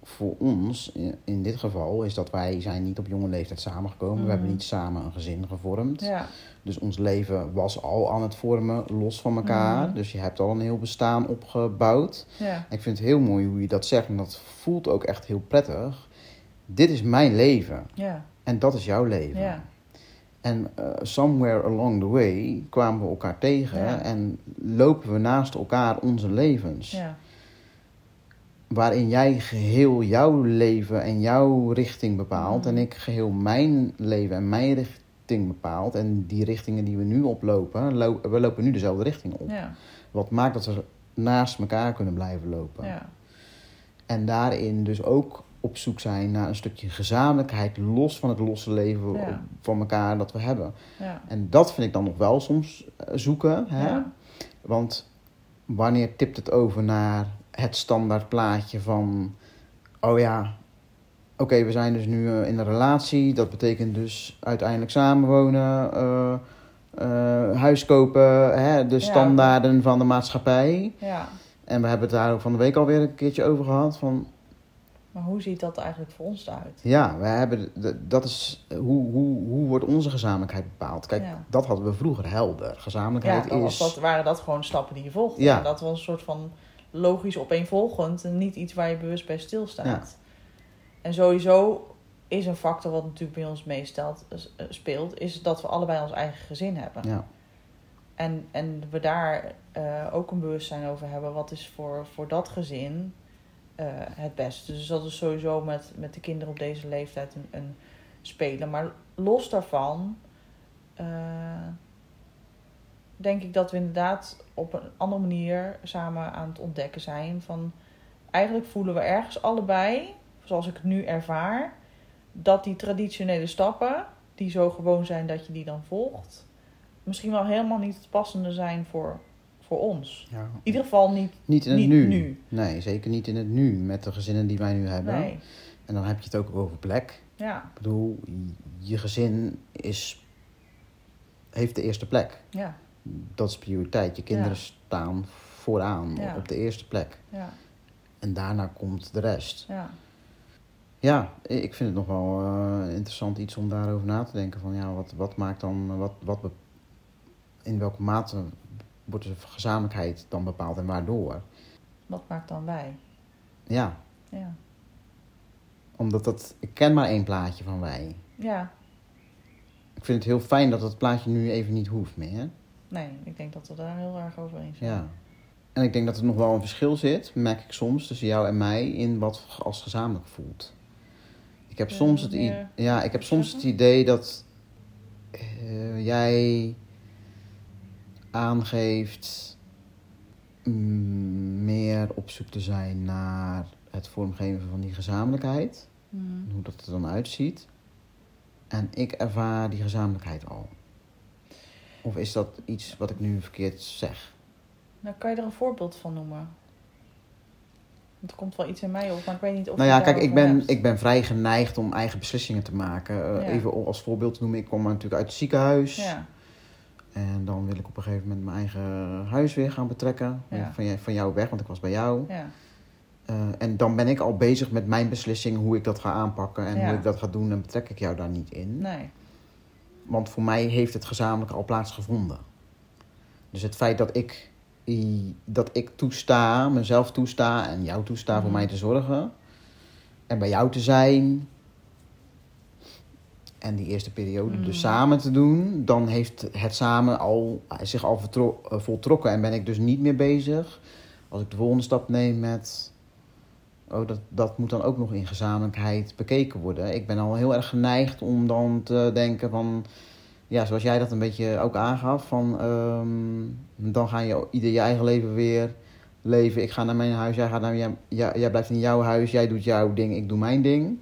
voor ons, in, dit geval, is dat wij zijn niet op jonge leeftijd samengekomen. We hebben niet samen een gezin gevormd. ja, Dus ons leven was al aan het vormen, los van elkaar. Mhm. Dus je hebt al een heel bestaan opgebouwd. ja, ik vind het heel mooi hoe je dat zegt. En dat voelt ook echt heel prettig. Dit is mijn leven. ja, En dat is jouw leven. ja. En eh, somewhere along the way kwamen we elkaar tegen. Ja. En lopen we naast elkaar onze levens. ja. Waarin jij geheel jouw leven en jouw richting bepaalt. Mhm. En ik geheel mijn leven en mijn richting bepaalt. En die richtingen die we nu oplopen, lo- we lopen nu dezelfde richting op. Wat maakt dat we naast elkaar kunnen blijven lopen. En daarin dus ook op zoek zijn naar een stukje gezamenlijkheid, los van het losse leven Ja. van elkaar dat we hebben. Ja. En dat vind ik dan nog wel soms eh, zoeken. Hè? Ja. Want wanneer tipt het over naar het standaard plaatje van... Oh ja, oké, we zijn dus nu eh, in een relatie. Dat betekent dus uiteindelijk samenwonen, eh, huis kopen. Hè? De standaarden van de maatschappij. ja. En we hebben het daar ook van de week alweer een keertje over gehad. Van Maar hoe ziet dat eigenlijk voor ons eruit? ja, we hebben, dat is, hoe, hoe, hoe wordt onze gezamenlijkheid bepaald? Kijk, Ja. dat hadden we vroeger helder. Ja, Gezamenlijkheid dan is... dat, waren dat gewoon stappen die je volgde. Ja. Dat was een soort van logisch opeenvolgend en niet iets waar je bewust bij stilstaat. En sowieso is een factor wat natuurlijk bij ons meestelt, eh, speelt, is dat we allebei ons eigen gezin hebben. Ja, En, en we daar eh, ook een bewustzijn over hebben. Wat is voor, voor dat gezin eh, het beste? Dus dat is sowieso met, met de kinderen op deze leeftijd een, een spelen. Maar los daarvan eh, denk ik dat we inderdaad op een andere manier samen aan het ontdekken zijn. Van eigenlijk voelen we ergens allebei, zoals ik het nu ervaar, dat die traditionele stappen, die zo gewoon zijn dat je die dan volgt, misschien wel helemaal niet het passende zijn voor, voor ons. ja. In ieder geval niet. Niet in het Niet nu. nu. Nee, zeker niet in het nu met de gezinnen die wij nu hebben. Nee. En dan heb je het ook over plek. Ja, Ik bedoel, je gezin is, heeft de eerste plek. ja, Dat is prioriteit. Je kinderen Ja. staan vooraan Ja. op de eerste plek. ja, En daarna komt de rest. ja. Ja, ik vind het nog wel eh, interessant iets om daarover na te denken. Van ja, wat, wat maakt dan, wat, wat, in welke mate wordt de gezamenlijkheid dan bepaald en waardoor? Wat maakt dan wij? Ja, Ja, omdat dat, ik ken maar één plaatje van wij. ja. Ik vind het heel fijn dat dat plaatje nu even niet hoeft meer. Nee, ik denk dat we daar heel erg over eens zijn. Ja. En ik denk dat er nog wel een verschil zit, merk ik soms, tussen jou en mij in wat als gezamenlijk voelt. Ik heb soms het, ja, ik heb soms het idee dat eh, jij aangeeft mm, meer op zoek te zijn naar het vormgeven van die gezamenlijkheid. Mhm. Hoe dat er dan uitziet. En ik ervaar die gezamenlijkheid al. Of is dat iets wat ik nu verkeerd zeg? Nou, kan je er een voorbeeld van noemen? Want er komt wel iets in mij op, maar ik weet niet of Nou ja, kijk, ik ben, hebt. ik ben vrij geneigd om eigen beslissingen te maken. Eh, Ja. Even als voorbeeld te noemen, ik kom natuurlijk uit het ziekenhuis. Ja, En dan wil ik op een gegeven moment mijn eigen huis weer gaan betrekken. Ja. Van, jou, van jou weg, want ik was bij jou. ja, Eh, en dan ben ik al bezig met mijn beslissing, hoe ik dat ga aanpakken en Ja. hoe ik dat ga doen. En betrek ik jou daar niet in. nee. Want voor mij heeft het gezamenlijk al plaatsgevonden. Dus het feit dat ik, dat ik toesta, mezelf toesta en jou toesta voor Mhm. mij te zorgen. En bij jou te zijn. En die eerste periode dus samen te doen. Dan heeft het samen al, zich al eh, voltrokken. En ben ik dus niet meer bezig. Als ik de volgende stap neem met... Oh, dat, dat moet dan ook nog in gezamenlijkheid bekeken worden. Ik ben al heel erg geneigd om dan te denken van... Ja, zoals jij dat een beetje ook aangaf. Van, ehm, dan ga je ieder je eigen leven weer leven. Ik ga naar mijn huis, jij, gaat naar, jij, jij, jij blijft in jouw huis. Jij doet jouw ding, ik doe mijn ding.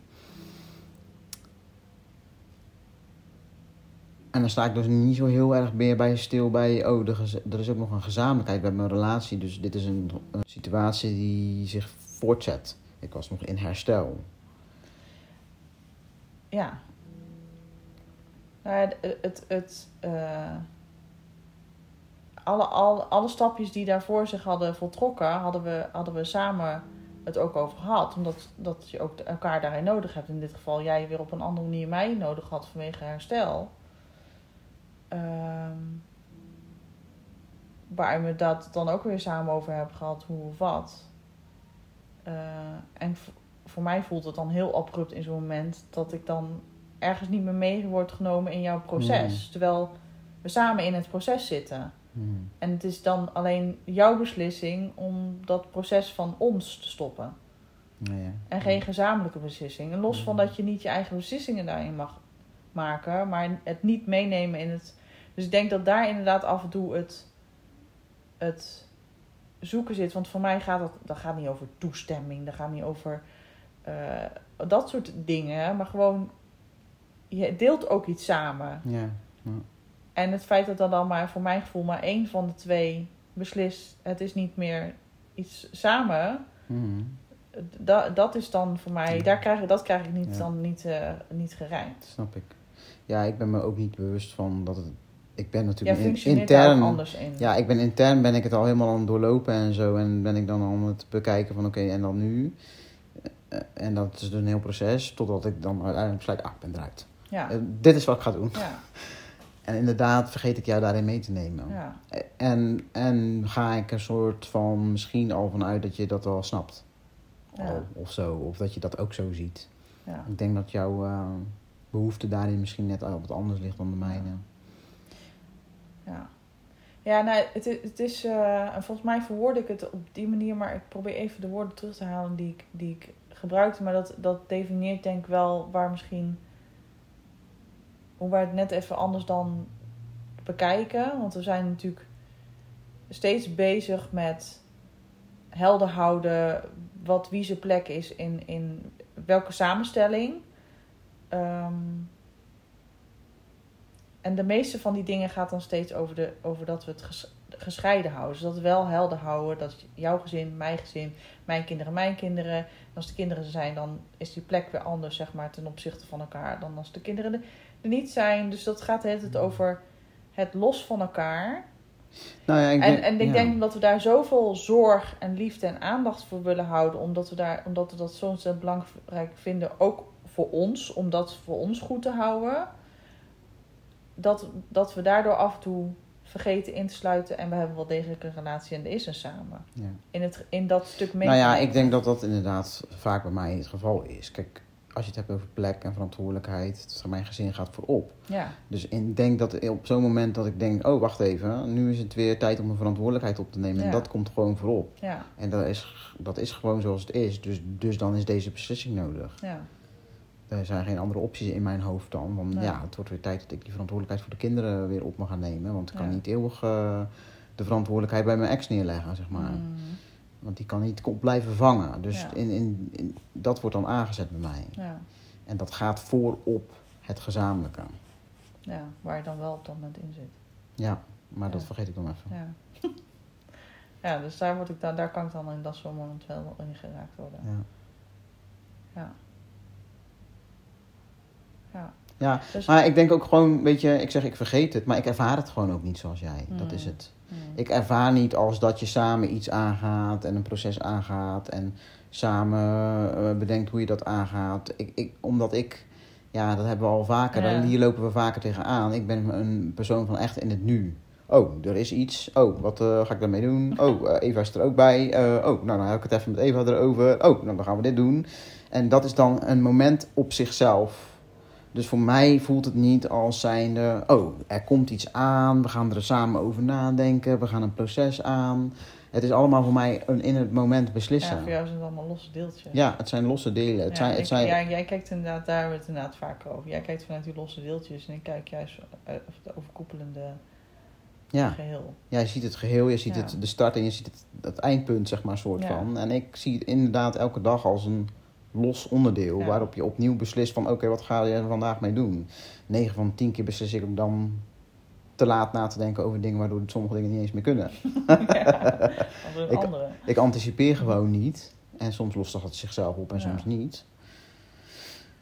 En dan sta ik dus niet zo heel erg meer bij stil bij... Oh, er, is ook nog een gezamenlijkheid bij mijn relatie. Dus dit is een, situatie die zich voortzet. Ik was nog in herstel. Ja. Nou, ja, het, het, eh, alle, alle, alle stapjes die daarvoor zich hadden voltrokken, hadden we, hadden we samen het ook over gehad. Omdat dat je ook elkaar daarin nodig hebt. In dit geval jij weer op een andere manier mij nodig had vanwege herstel. Ehm, waar we dat dan ook weer samen over hebben gehad, hoe of wat. Eh, en voor mij voelt het dan heel abrupt in zo'n moment dat ik dan ergens niet meer mee word genomen in jouw proces. Mm. Terwijl we samen in het proces zitten. Hmm. En het is dan alleen jouw beslissing om dat proces van ons te stoppen. Ja. En geen gezamenlijke beslissing. En los van Mm. dat je niet je eigen beslissingen daarin mag maken, maar het niet meenemen in het. Dus ik denk dat daar inderdaad af en toe het, het zoeken zit. Want voor mij gaat dat, dat gaat niet over toestemming, dat gaat niet over eh, dat soort dingen. Maar gewoon, je deelt ook iets samen. Ja. En het feit dat dan, dan maar voor mijn gevoel maar één van de twee beslist, het is niet meer iets samen. Mhm. Da, dat is dan voor mij, Ja. daar krijg, ik- dat krijg ik niet, Ja. dan niet, eh, niet gerijmd. Snap ik. Ja, ik ben me ook niet bewust van dat het... Ik ben natuurlijk in- intern... anders in. Ja, ik ben intern ben ik het al helemaal aan het doorlopen en zo. En ben ik dan aan het bekijken van oké, en dan nu? Eh, En dat is dus een heel proces, totdat ik dan uiteindelijk besluit, ah, ik ben eruit. ja. Eh, dit is wat ik ga doen. ja, En inderdaad vergeet ik jou daarin mee te nemen. ja, En, en ga ik een soort van misschien al vanuit dat je dat wel snapt. Ja. Al, of zo, of dat je dat ook zo ziet. ja. Ik denk dat jouw eh, behoefte daarin misschien net al wat anders ligt dan de mijne. Ja, ja nou, het, is- het is. eh, en volgens mij verwoord ik het op die manier, maar ik probeer even de woorden terug te halen die ik, die ik gebruikte. Maar dat, dat definieert denk ik wel waar misschien. hoe wij het net even anders dan bekijken. Want we zijn natuurlijk steeds bezig met helder houden wat wie zijn plek is in, in welke samenstelling. Ehm, en de meeste van die dingen gaat dan steeds over, de, over dat we het ges- gescheiden houden. Dus dat we wel helder houden. Dat jouw gezin, mijn gezin, mijn kinderen, mijn kinderen. En als de kinderen er zijn, dan is die plek weer anders, zeg maar, ten opzichte van elkaar. Dan als de kinderen er, niet zijn. Dus dat gaat tijd over het los van elkaar. Nou ja, ik En, denk- en ik ja. denk dat we daar zoveel zorg en liefde en aandacht voor willen houden. Omdat we, daar, omdat we dat zo ontzettend belangrijk vinden. Ook voor ons. Om dat voor ons goed te houden. Dat, dat we daardoor af en toe vergeten in te sluiten. En we hebben wel degelijk een relatie en er is een samen. Ja. In, het, in dat stuk mee. Nou ja, ik denk dat dat inderdaad vaak bij mij het geval is. Kijk, als je het hebt over plek en verantwoordelijkheid, van mijn gezin gaat voorop. Ja, Dus ik denk dat op zo'n moment dat ik denk, oh wacht even, nu is het weer tijd om een verantwoordelijkheid op te nemen. En dat komt gewoon voorop. ja, En dat is, dat is gewoon zoals het is. Dus, dus dan is deze beslissing nodig. ja. Er zijn geen andere opties in mijn hoofd dan. Want Nee. ja, het wordt weer tijd dat ik die verantwoordelijkheid voor de kinderen weer op mag gaan nemen. Want ik kan Ja. niet eeuwig eh, de verantwoordelijkheid bij mijn ex neerleggen, zeg maar. Mm, Want die kan niet blijven vangen. Dus Ja. in, in, in- dat wordt dan aangezet bij mij. ja, En dat gaat voorop het gezamenlijke. ja, waar je dan wel op dat moment in zit. Ja, maar dat vergeet ik dan even. Ja. ja, dus daar, word ik dan, daar kan ik dan in dat soort moment wel in geraakt worden. Ja. Ja. Ja. Dus, maar ik denk ook gewoon, weet je, ik zeg ik vergeet het, maar ik ervaar het gewoon ook niet zoals jij. Dat is Mm. het. mm, Ik ervaar niet als dat je samen iets aangaat en een proces aangaat en samen eh, bedenkt hoe je dat aangaat. Ik, ik, omdat ik, ja, dat hebben we al vaker, Ja. daar- hier lopen we vaker tegenaan. Ik ben een persoon van echt in het nu. Oh, er is iets. Oh, wat eh, ga ik daarmee doen? Oh, eh, Eva is er ook bij. Oh, nou dan heb ik het even met Eva erover. Oh, nou dan gaan we dit doen. En dat is dan een moment op zichzelf. Dus voor mij voelt het niet als zijnde, oh, er komt iets aan, we gaan er samen over nadenken, we gaan een proces aan. Het is allemaal voor mij een in het moment ja, beslissen. voor jou zijn het allemaal losse deeltjes. Ja, het zijn losse delen. Het Ja, zijn, het ik- zijn, ja, jij kijkt inderdaad, daar hebben we het inderdaad vaker over. Jij kijkt vanuit die losse deeltjes en ik kijk juist eh, of het overkoepelende ja, geheel. ja, je ziet het geheel, je ziet Ja. het, de start en je ziet het, het eindpunt, zeg maar, soort Ja. van. En ik zie het inderdaad elke dag als een los onderdeel, Ja. waarop je opnieuw beslist van, oké, wat ga je er vandaag mee doen? 9 van 10 keer beslis ik ook dan te laat na te denken over dingen waardoor sommige dingen niet eens meer kunnen. ja, Ik- andere. Ik anticipeer gewoon niet. En soms lost dat zichzelf op en Ja. soms niet.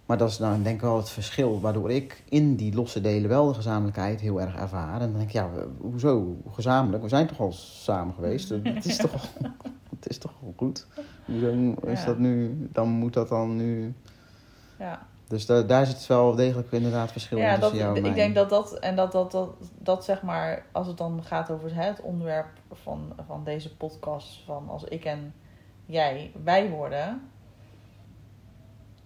Maar dat is nou denk ik wel het verschil. Waardoor ik in die losse delen wel de gezamenlijkheid heel erg ervaar. En dan denk ik, ja, hoezo gezamenlijk? We zijn toch al samen geweest? Het is toch al, het is toch goed? Hoezo is Ja. dat nu? Dan moet dat dan nu... Ja. Dus da- daar zit wel degelijk inderdaad verschil in Ja, dat, tussen jou en mij. ik denk dat dat, en dat, dat, dat, dat zeg maar, als het dan gaat over hè, het onderwerp van, van deze podcast, van als ik en jij wij worden,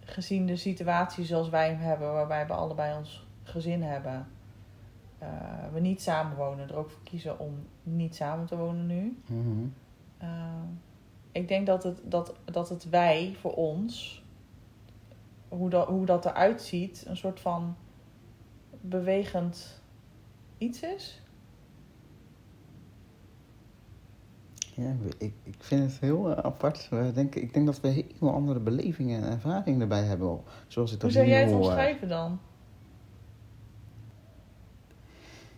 gezien de situatie zoals wij hem hebben, waarbij we allebei ons gezin hebben, eh, we niet samenwonen, er ook voor kiezen om niet samen te wonen nu. Mhm. Uh, ik denk dat het, dat, dat het wij voor ons, hoe dat, hoe dat eruit ziet, een soort van bewegend iets is. Ja, ik, ik vind het heel eh, apart. We denken, ik denk dat we heel andere belevingen en ervaringen erbij hebben. Zoals ik Hoe zou jij het omschrijven dan?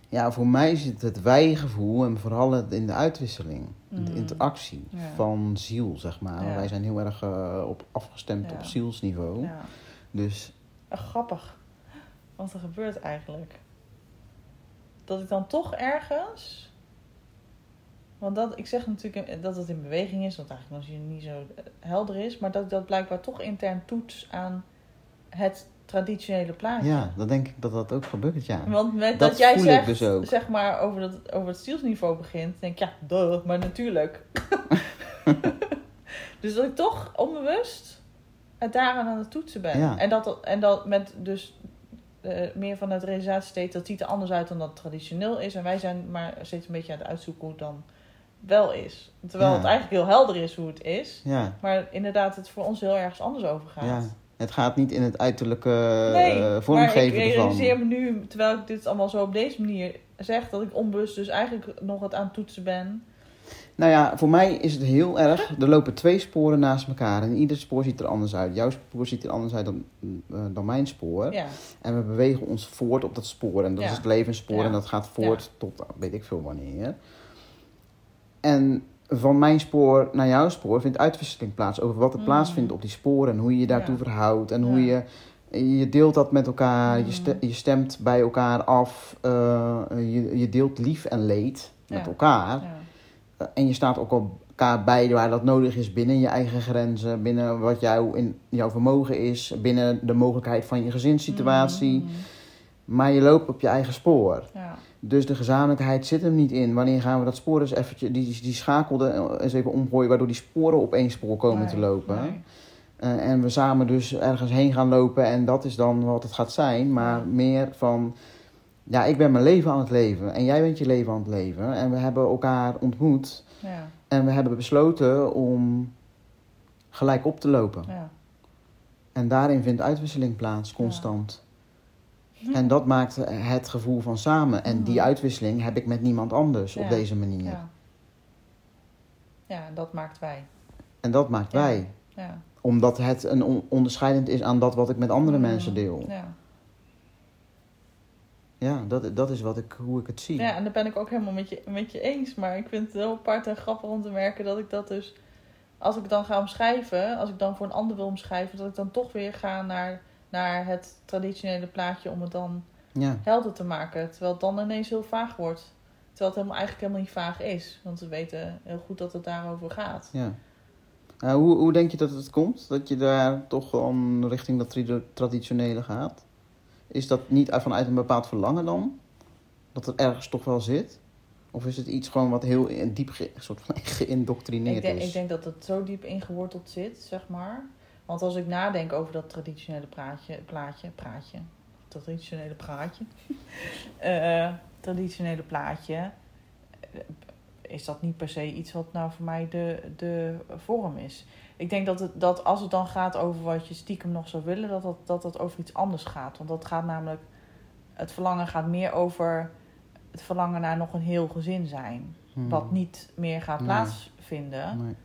Ja, voor mij zit het wij-gevoel en vooral het in de uitwisseling. De Mm. interactie Ja. van ziel, zeg maar. Ja. Wij zijn heel erg eh, op, afgestemd Ja. op zielsniveau. Ja. Dus Ach, grappig. Wat er gebeurt eigenlijk. Dat ik dan toch ergens. Want dat, ik zeg natuurlijk dat het in beweging is, wat eigenlijk als je niet zo eh, helder is. Maar dat ik dat blijkbaar toch intern toets aan het traditionele plaatje. ja, dan denk ik dat dat ook gebeurt, ja. Want met Dat dat, jij voel ik zegt, dus ook. zeg maar, over, dat, over het zielsniveau begint, denk ik, ja, duh, maar natuurlijk. dus dat ik toch onbewust het daaraan aan het toetsen ben. Ja. En, dat, en dat met dus eh, meer van het realisatiestate, dat ziet er anders uit dan dat het traditioneel is. En wij zijn maar steeds een beetje aan het uitzoeken hoe het dan wel is. Terwijl Ja. het eigenlijk heel helder is hoe het is. Ja, Maar inderdaad, het voor ons heel ergens anders over gaat. Het gaat niet in het uiterlijke Nee, eh, maar ik vormgeven ervan. realiseer me nu, terwijl ik dit allemaal zo op deze manier zeg, dat ik onbewust dus eigenlijk nog het aan het toetsen ben. Nou ja, voor mij is het heel erg. Er lopen twee sporen naast elkaar en ieder spoor ziet er anders uit. Jouw spoor ziet er anders uit dan, eh, dan mijn spoor. Ja, En we bewegen ons voort op dat spoor. En dat Ja. is het levensspoor Ja. en dat gaat voort tot weet ik veel wanneer. En van mijn spoor naar jouw spoor vindt uitwisseling plaats over wat er Mm. plaatsvindt op die sporen en hoe je je daartoe Ja. verhoudt en hoe je, je deelt dat met elkaar, je, Mm. je stemt bij elkaar af, eh, je, je deelt lief en leed met elkaar. ja, Eh, En je staat ook elkaar bij waar dat nodig is binnen je eigen grenzen, binnen wat jou in jouw vermogen is, binnen de mogelijkheid van je gezinssituatie. Mm, Maar je loopt op je eigen spoor. ja, Dus de gezamenlijkheid zit hem niet in. Wanneer gaan we dat spoor eens eventjes, die, die schakelde eens even omgooien, waardoor die sporen op één spoor komen Nee, te lopen. nee. Eh, en we samen dus ergens heen gaan lopen en dat is dan wat het gaat zijn. Maar meer van, ja, ik ben mijn leven aan het leven en jij bent je leven aan het leven. En we hebben elkaar ontmoet Ja, en we hebben besloten om gelijk op te lopen. ja. En daarin vindt uitwisseling plaats, constant. En dat maakt het gevoel van samen. En die Mhm. uitwisseling heb ik met niemand anders op deze manier. Ja. ja, dat maakt wij. En dat maakt Ja. wij. Ja. Omdat het een on- onderscheidend is aan dat wat ik met andere Mm, mensen deel. Ja. Ja, dat, dat is wat ik, hoe ik het zie. ja, en daar ben ik ook helemaal met je, met je eens. Maar ik vind het heel apart en grappig om te merken dat ik dat dus... Als ik dan ga omschrijven, als ik dan voor een ander wil omschrijven... dat ik dan toch weer ga naar, naar het traditionele plaatje om het dan Ja. helder te maken. Terwijl het dan ineens heel vaag wordt. Terwijl het helemaal, eigenlijk helemaal niet vaag is. Want we weten heel goed dat het daarover gaat. ja. Eh, hoe, hoe denk je dat het komt? Dat je daar toch gewoon richting dat traditionele gaat? Is dat niet vanuit een bepaald verlangen dan? Dat het ergens toch wel zit? Of is het iets gewoon wat heel diep ge, soort van geïndoctrineerd Ik denk, is? ik denk dat het zo diep ingeworteld zit, zeg maar. Want als ik nadenk over dat traditionele praatje, plaatje, praatje, traditionele praatje, eh, traditionele plaatje, eh, is dat niet per se iets wat nou voor mij de, de vorm is. Ik denk dat, het, dat als het dan gaat over wat je stiekem nog zou willen, dat dat, dat dat over iets anders gaat. Want dat gaat namelijk, het verlangen gaat meer over het verlangen naar nog een heel gezin zijn. Hmm. Wat niet meer gaat Nee. plaatsvinden. Nee.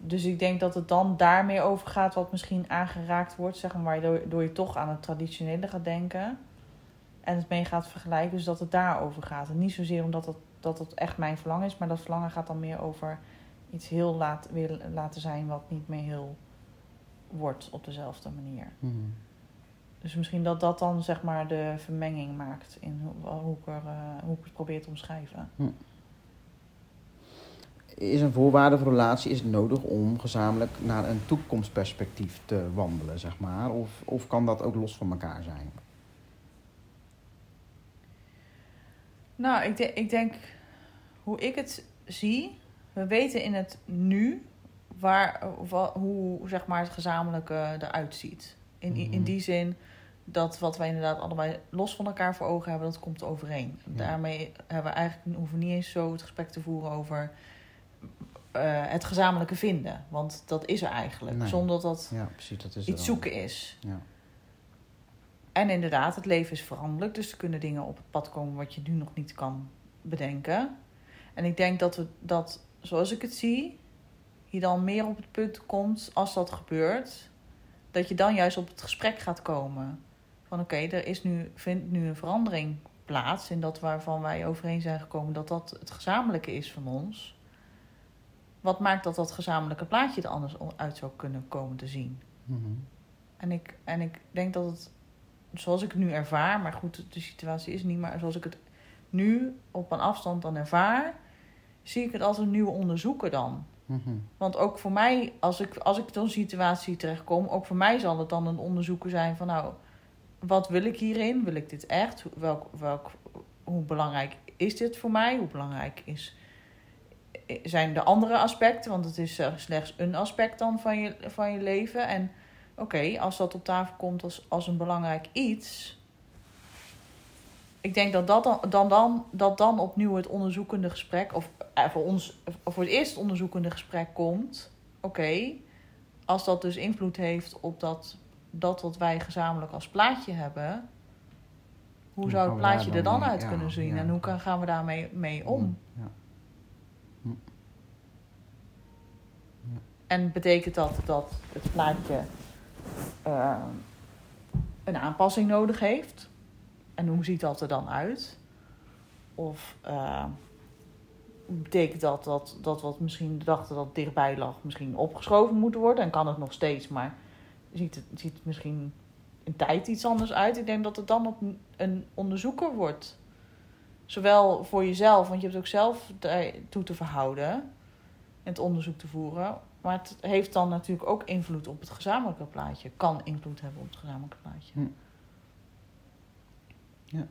Dus ik denk dat het dan daar meer over gaat, wat misschien aangeraakt wordt, zeg maar, waardoor door je toch aan het traditionele gaat denken. En het mee gaat vergelijken, dus dat het daarover gaat. En niet zozeer omdat het, dat het echt mijn verlangen is, maar dat verlangen gaat dan meer over iets heel laat, weer laten zijn wat niet meer heel wordt op dezelfde manier. Hmm. Dus misschien dat dat dan zeg maar de vermenging maakt in hoe, hoe, ik, er, eh, hoe ik het probeer te omschrijven. Is een voorwaarde voor relatie is het nodig om gezamenlijk naar een toekomstperspectief te wandelen, zeg maar? Of, of kan dat ook los van elkaar zijn? Nou, ik, de- ik denk, hoe ik het zie, we weten in het nu waar, wa- hoe zeg maar, het gezamenlijke eruit ziet. In, in Mhm. die zin dat wat wij inderdaad allebei los van elkaar voor ogen hebben, dat komt overeen. Ja. Daarmee hebben we eigenlijk, hoeven we niet eens zo het gesprek te voeren over het gezamenlijke vinden. Want dat is er eigenlijk, Nee. zonder dat dat Ja, precies. Dat is iets zoeken is. Ja. En inderdaad, het leven is veranderlijk. Dus er kunnen dingen op het pad komen wat je nu nog niet kan bedenken. En ik denk dat we dat zoals ik het zie, je dan meer op het punt komt als dat gebeurt, dat je dan juist op het gesprek gaat komen. Van oké, er is nu, vindt nu een verandering plaats in dat waarvan wij overeen zijn gekomen dat dat het gezamenlijke is van ons. Wat maakt dat dat gezamenlijke plaatje er anders uit zou kunnen komen te zien? Mhm. En ik, en ik denk dat het, zoals ik het nu ervaar, maar goed, de situatie is niet, maar zoals ik het nu op een afstand dan ervaar, zie ik het als een nieuwe onderzoeker dan. Mhm. Want ook voor mij, als ik, als ik tot een situatie terechtkom, ook voor mij zal het dan een onderzoeker zijn van nou, wat wil ik hierin? Wil ik dit echt? Welk, welk, hoe belangrijk is dit voor mij? Hoe belangrijk is, zijn de andere aspecten? Want het is eh, slechts een aspect dan van je, van je leven. En oké, als dat op tafel komt als, als een belangrijk iets. Ik denk dat dat dan, dan, dan, dat dan opnieuw het onderzoekende gesprek, of eh, voor ons of voor het eerst het onderzoekende gesprek komt. Oké, als dat dus invloed heeft op dat, dat wat wij gezamenlijk als plaatje hebben. Hoe Hoe zou het plaatje er dan dan mee- uit ja, kunnen zien? ja. En hoe kan, gaan we daarmee mee om? Ja. En betekent dat dat het plaatje eh, een aanpassing nodig heeft? En hoe ziet dat er dan uit? Of eh, betekent dat, dat dat wat misschien dachten dat dichtbij lag, misschien opgeschoven moet worden? En kan het nog steeds, maar ziet het, ziet het misschien in tijd iets anders uit? Ik denk dat het dan op een onderzoeker wordt. Zowel voor jezelf, want je hebt ook zelf toe te verhouden en het onderzoek te voeren. Maar het heeft dan natuurlijk ook invloed op het gezamenlijke plaatje. Kan invloed hebben op het gezamenlijke plaatje. Hm. Ja.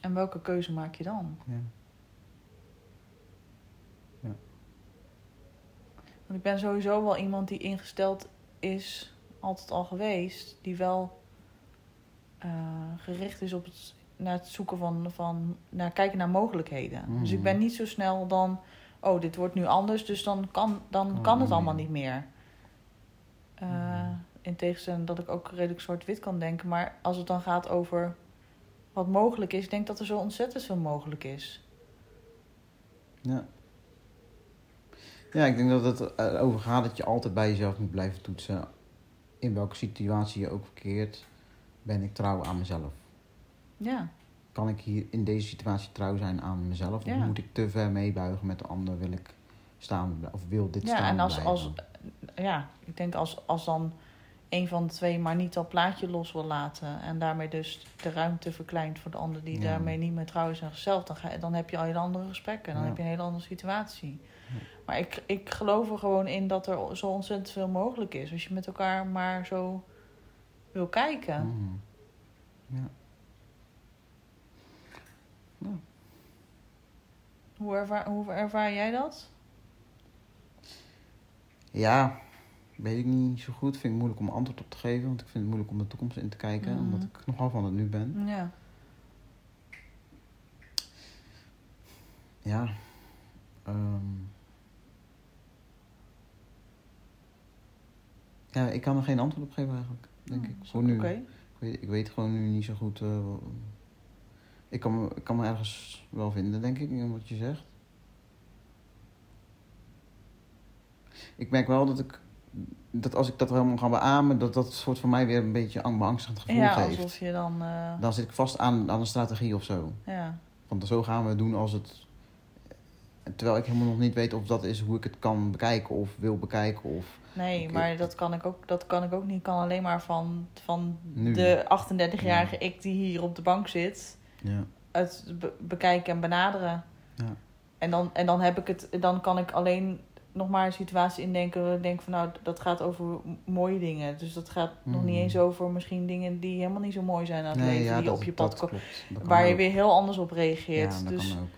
En welke keuze maak je dan? Ja. Want ik ben sowieso wel iemand die ingesteld is, altijd al geweest, die wel eh, gericht is op het, naar het zoeken van, van naar kijken naar mogelijkheden. Dus ik ben Mhm. niet zo snel dan, oh, dit wordt nu anders, dus dan kan, dan Kan kan het allemaal niet. meer. Eh, Mhm. In tegenstelling dat ik ook redelijk zwart-wit kan denken, maar als het dan gaat over wat mogelijk is, ik denk dat er zo ontzettend veel mogelijk is. Ja. Ja, ik denk dat het erover gaat dat je altijd bij jezelf moet blijven toetsen. In welke situatie je ook verkeert, ben ik trouw aan mezelf. Ja, Kan ik hier in deze situatie trouw zijn aan mezelf? Ja. Of moet ik te ver meebuigen met de ander? Wil ik staan of wil dit ja staan en als, blijven? als, ja, ik denk als, als dan een van de twee maar niet dat plaatje los wil laten en daarmee dus de ruimte verkleint voor de ander die Ja. daarmee niet meer trouw is aan zichzelf, dan, ga, dan heb je al hele andere gesprekken. Dan Ja. heb je een hele andere situatie. Ja. Maar ik, ik geloof er gewoon in dat er zo ontzettend veel mogelijk is. Als je met elkaar maar zo wil kijken. Mhm. Ja. Hoe, ervaar, hoe ervaar jij dat? Ja, weet ik niet zo goed. Vind ik moeilijk om antwoord op te geven. Want ik vind het moeilijk om de toekomst in te kijken. Mhm. Omdat ik nogal van het nu ben. Ja. Ja. ehm. ja, ik kan er geen antwoord op geven eigenlijk. Denk Oh, ik. Voor nu. Ik, weet, ik weet gewoon nu niet zo goed. eh, ik, kan me, ik kan me ergens wel vinden, denk ik, in wat je zegt. Ik merk wel dat ik. Dat als ik dat helemaal ga beamen, dat dat soort van mij weer een beetje ang- beangstigend gevoel Ja, geeft. alsof je dan... eh, Dan zit ik vast aan, aan een strategie of zo. ja. Want zo gaan we het doen als het. Terwijl ik helemaal nog niet weet of dat is hoe ik het kan bekijken of wil bekijken. Of Nee, maar dat kan, ik ook, dat kan ik ook niet. Ik kan alleen maar van, van Nu. de 38-jarige ik die hier op de bank zit... ja. het be- bekijken en benaderen. Ja. En, dan, en dan, heb ik het, dan kan ik alleen nog maar een situatie indenken... waar ik denk van nou, dat gaat over mooie dingen. Dus dat gaat nog niet Mhm. eens over misschien dingen... die helemaal niet zo mooi zijn aan het Nee, leven... ja, die dat, op je pad komen. Waar je ook. weer heel anders op reageert. Ja, dat dus, kan ook.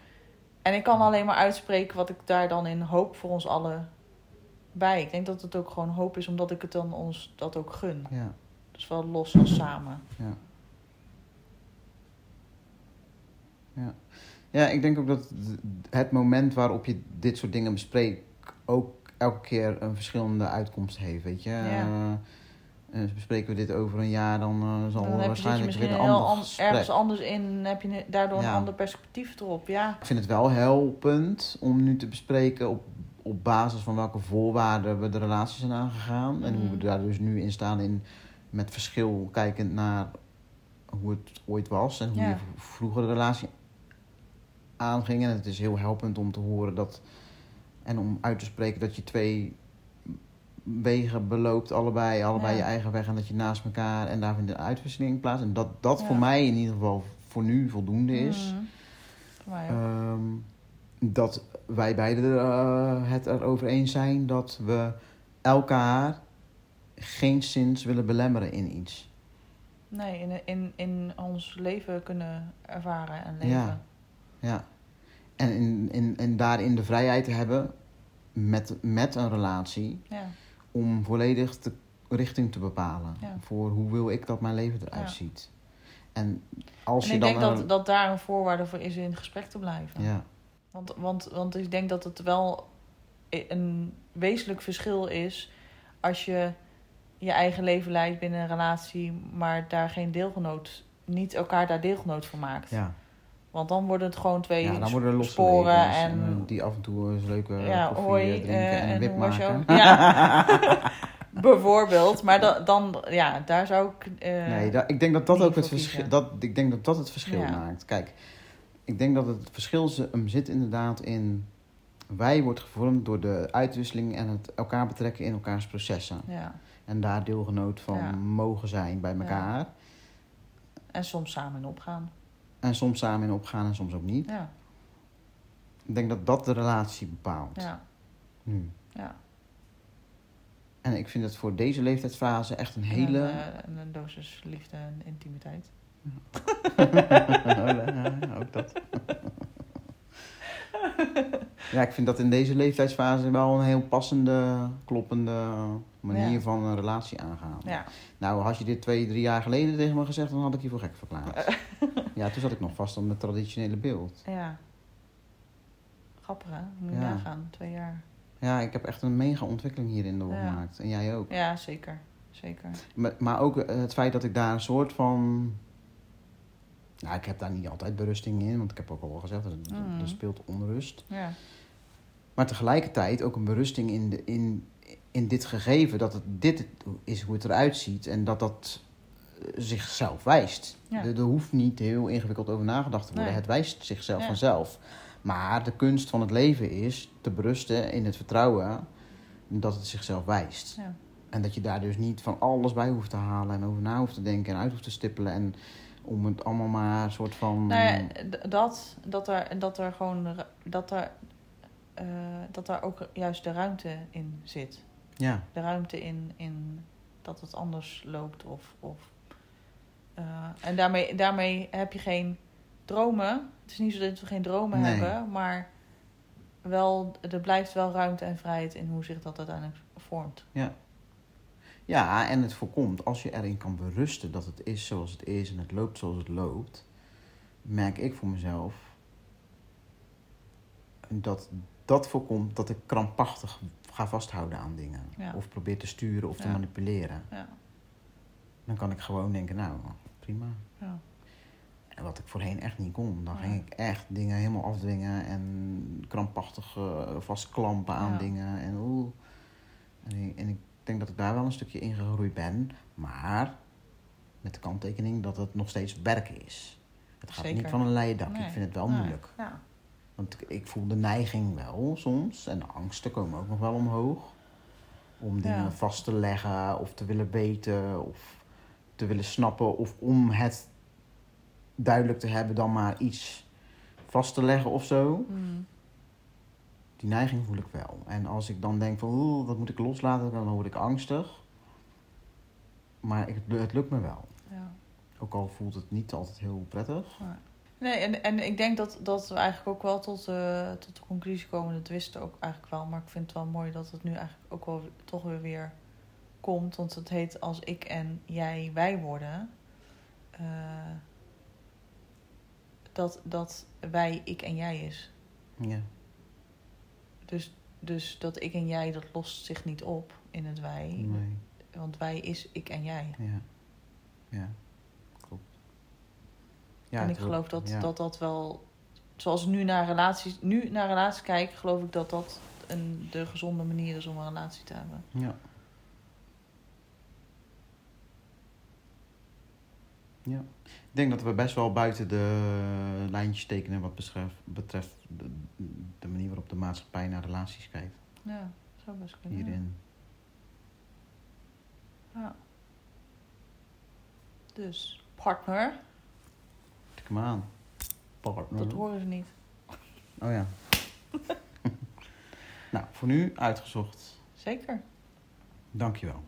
en ik kan alleen maar uitspreken wat ik daar dan in hoop voor ons allen bij. Ik denk dat het ook gewoon hoop is, omdat ik het dan ons dat ook gun. Ja, Dus wel los als samen. ja. Ja. ja, ik denk ook dat het moment waarop je dit soort dingen bespreekt ook elke keer een verschillende uitkomst heeft, weet je. Ja. Eh, En bespreken we dit over een jaar, dan uh, zal Dan waarschijnlijk weer een ander an- ergens anders in, heb je daardoor Ja. een ander perspectief erop. Ja, Ik vind het wel helpend om nu te bespreken op, op basis van welke voorwaarden we de relatie zijn aangegaan. En hoe Mhm. we daar dus nu in staan in met verschil kijkend naar hoe het ooit was en hoe Ja. je vroeger de relatie aanging. En het is heel helpend om te horen dat en om uit te spreken dat je twee wegen beloopt, allebei, allebei Ja. je eigen weg en dat je naast elkaar en daar vindt een uitwisseling plaats. En dat dat Ja. voor mij in ieder geval voor nu voldoende is. Voor mij ook. Ehm, dat wij beiden eh, het erover eens zijn dat we elkaar geen zins willen belemmeren in iets. nee, in, in, in ons leven kunnen ervaren en leven. Ja. Ja. En, in, in, en daarin de vrijheid te hebben met, met een relatie Ja. om volledig de richting te bepalen. Ja. Voor hoe wil ik dat mijn leven eruit Ja. ziet. En als En je ik dan denk een- dat, dat daar een voorwaarde voor is in gesprek te blijven. Ja, Want, want, want ik denk dat het wel een wezenlijk verschil is als je je eigen leven leidt binnen een relatie, maar daar geen deelgenoot, niet elkaar daar deelgenoot van maakt. ja. Want dan worden het gewoon twee ja, dan worden er losse sporen en, en, eh, die af en toe eens leuke Ja, koffie eh, drinken eh, en en wip maken. Ja. bijvoorbeeld. Maar da- dan, ja, daar zou ik. Nee, da- ik denk dat dat ook het verschil, dat, ik denk dat dat het verschil Ja. maakt. Kijk, ik denk dat het verschil hem zit inderdaad in wij wordt gevormd door de uitwisseling en het elkaar betrekken in elkaars processen Ja, en daar deelgenoot van mogen zijn bij elkaar en soms samen in opgaan. En soms samen in opgaan en soms ook niet. Ja, Ik denk dat dat de relatie bepaalt ja, nu. ja. En ik vind het voor deze leeftijdsfase echt een En hele. een, eh, en een dosis liefde en intimiteit. Ja, ook dat. ja, ik vind dat in deze leeftijdsfase wel een heel passende, kloppende manier Ja. van een relatie aangaan. Ja, Nou, had je dit twee, drie jaar geleden tegen me gezegd, dan had ik je voor gek verklaard. ja, toen zat ik nog vast aan het traditionele beeld. ja. Grappig hè? Moet je Ja. nagaan, twee jaar. Ja, ik heb echt een mega ontwikkeling hierin doorgemaakt. En jij ook. Ja, zeker. Zeker. Maar, maar ook eh, het feit dat ik daar een soort van. Nou, ik heb daar niet altijd berusting in, want ik heb ook al gezegd, er, Mhm. er speelt onrust. Ja, Maar tegelijkertijd ook een berusting in, de, in, in dit gegeven, dat het dit is hoe het eruit ziet en dat dat eh, zichzelf wijst. Ja. Er, er hoeft niet heel ingewikkeld over nagedacht te worden, Nee. het wijst zichzelf Ja. vanzelf. Maar de kunst van het leven is te berusten in het vertrouwen dat het zichzelf wijst. ja. En dat je daar dus niet van alles bij hoeft te halen en over na hoeft te denken en uit hoeft te stippelen. En om het allemaal maar een soort van. Nou ja, dat, dat er, dat er gewoon, dat er, eh, dat daar ook juist de ruimte in zit. ja, De ruimte in, in dat het anders loopt of, of eh, en daarmee, daarmee heb je geen dromen. Het is niet zo dat we geen dromen Nee. hebben, maar wel, er blijft wel ruimte en vrijheid in hoe zich dat uiteindelijk vormt. ja, en het voorkomt als je erin kan berusten dat het is zoals het is en het loopt zoals het loopt. Merk ik voor mezelf dat dat voorkomt dat ik krampachtig ga vasthouden aan dingen. Ja. Of probeer te sturen of te Ja. manipuleren. Ja, Dan kan ik gewoon denken, nou, prima. ja, En wat ik voorheen echt niet kon. Dan Ja. ging ik echt dingen helemaal afdwingen en krampachtig vastklampen aan Ja. dingen. En, oeh. En, ik, en ik denk dat ik daar wel een stukje in gegroeid ben. Maar met de kanttekening dat het nog steeds werken is. Het gaat Zeker. niet van een leien dak. Nee. Ik vind het wel Nee. moeilijk. Ja, Want ik, ik voel de neiging wel soms. En de angsten komen ook nog wel omhoog. Om dingen Ja. vast te leggen of te willen weten of te willen snappen. Of om het duidelijk te hebben dan maar iets vast te leggen of zo. Mm. Die neiging voel ik wel. En als ik dan denk van oeh, dat moet ik loslaten, dan word ik angstig. Maar ik, het lukt me wel. ja. Ook al voelt het niet altijd heel prettig. Nee, en, en ik denk dat, dat we eigenlijk ook wel tot, tot de conclusie komen. Dat wisten we ook eigenlijk wel. Maar ik vind het wel mooi dat het nu eigenlijk ook wel toch weer weer komt. Want het heet als ik en jij wij worden. eh, dat, dat wij ik en jij is. Ja. Dus, dus dat ik en jij, dat lost zich niet op in het wij. Nee. Want wij is ik en jij. Ja. Ja, klopt. Ja, en ik geloof dat, ja. dat dat wel... Zoals ik nu naar relaties, nu naar relaties kijk, geloof ik dat dat een, de gezonde manier is om een relatie te hebben. Ja. Ja. Ik denk dat we best wel buiten de lijntjes tekenen wat betreft, betreft de, de manier waarop de maatschappij naar relaties kijkt. Ja, zou best kunnen. Hierin. Ja. Dus, partner, Tik hem aan. Partner. dat horen ze niet. Oh ja. nou, voor nu uitgezocht. Zeker. Dankjewel.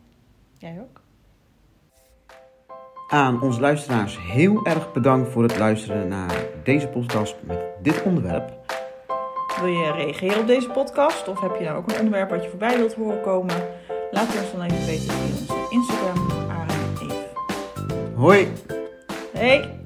Jij ook. Aan onze luisteraars heel erg bedankt voor het luisteren naar deze podcast met dit onderwerp. Wil je reageren op deze podcast? Of heb je nou ook een onderwerp wat je voorbij wilt horen komen? Laat het ons dan even weten via onze Instagram, Aaron en Eve. Hoi! Hey!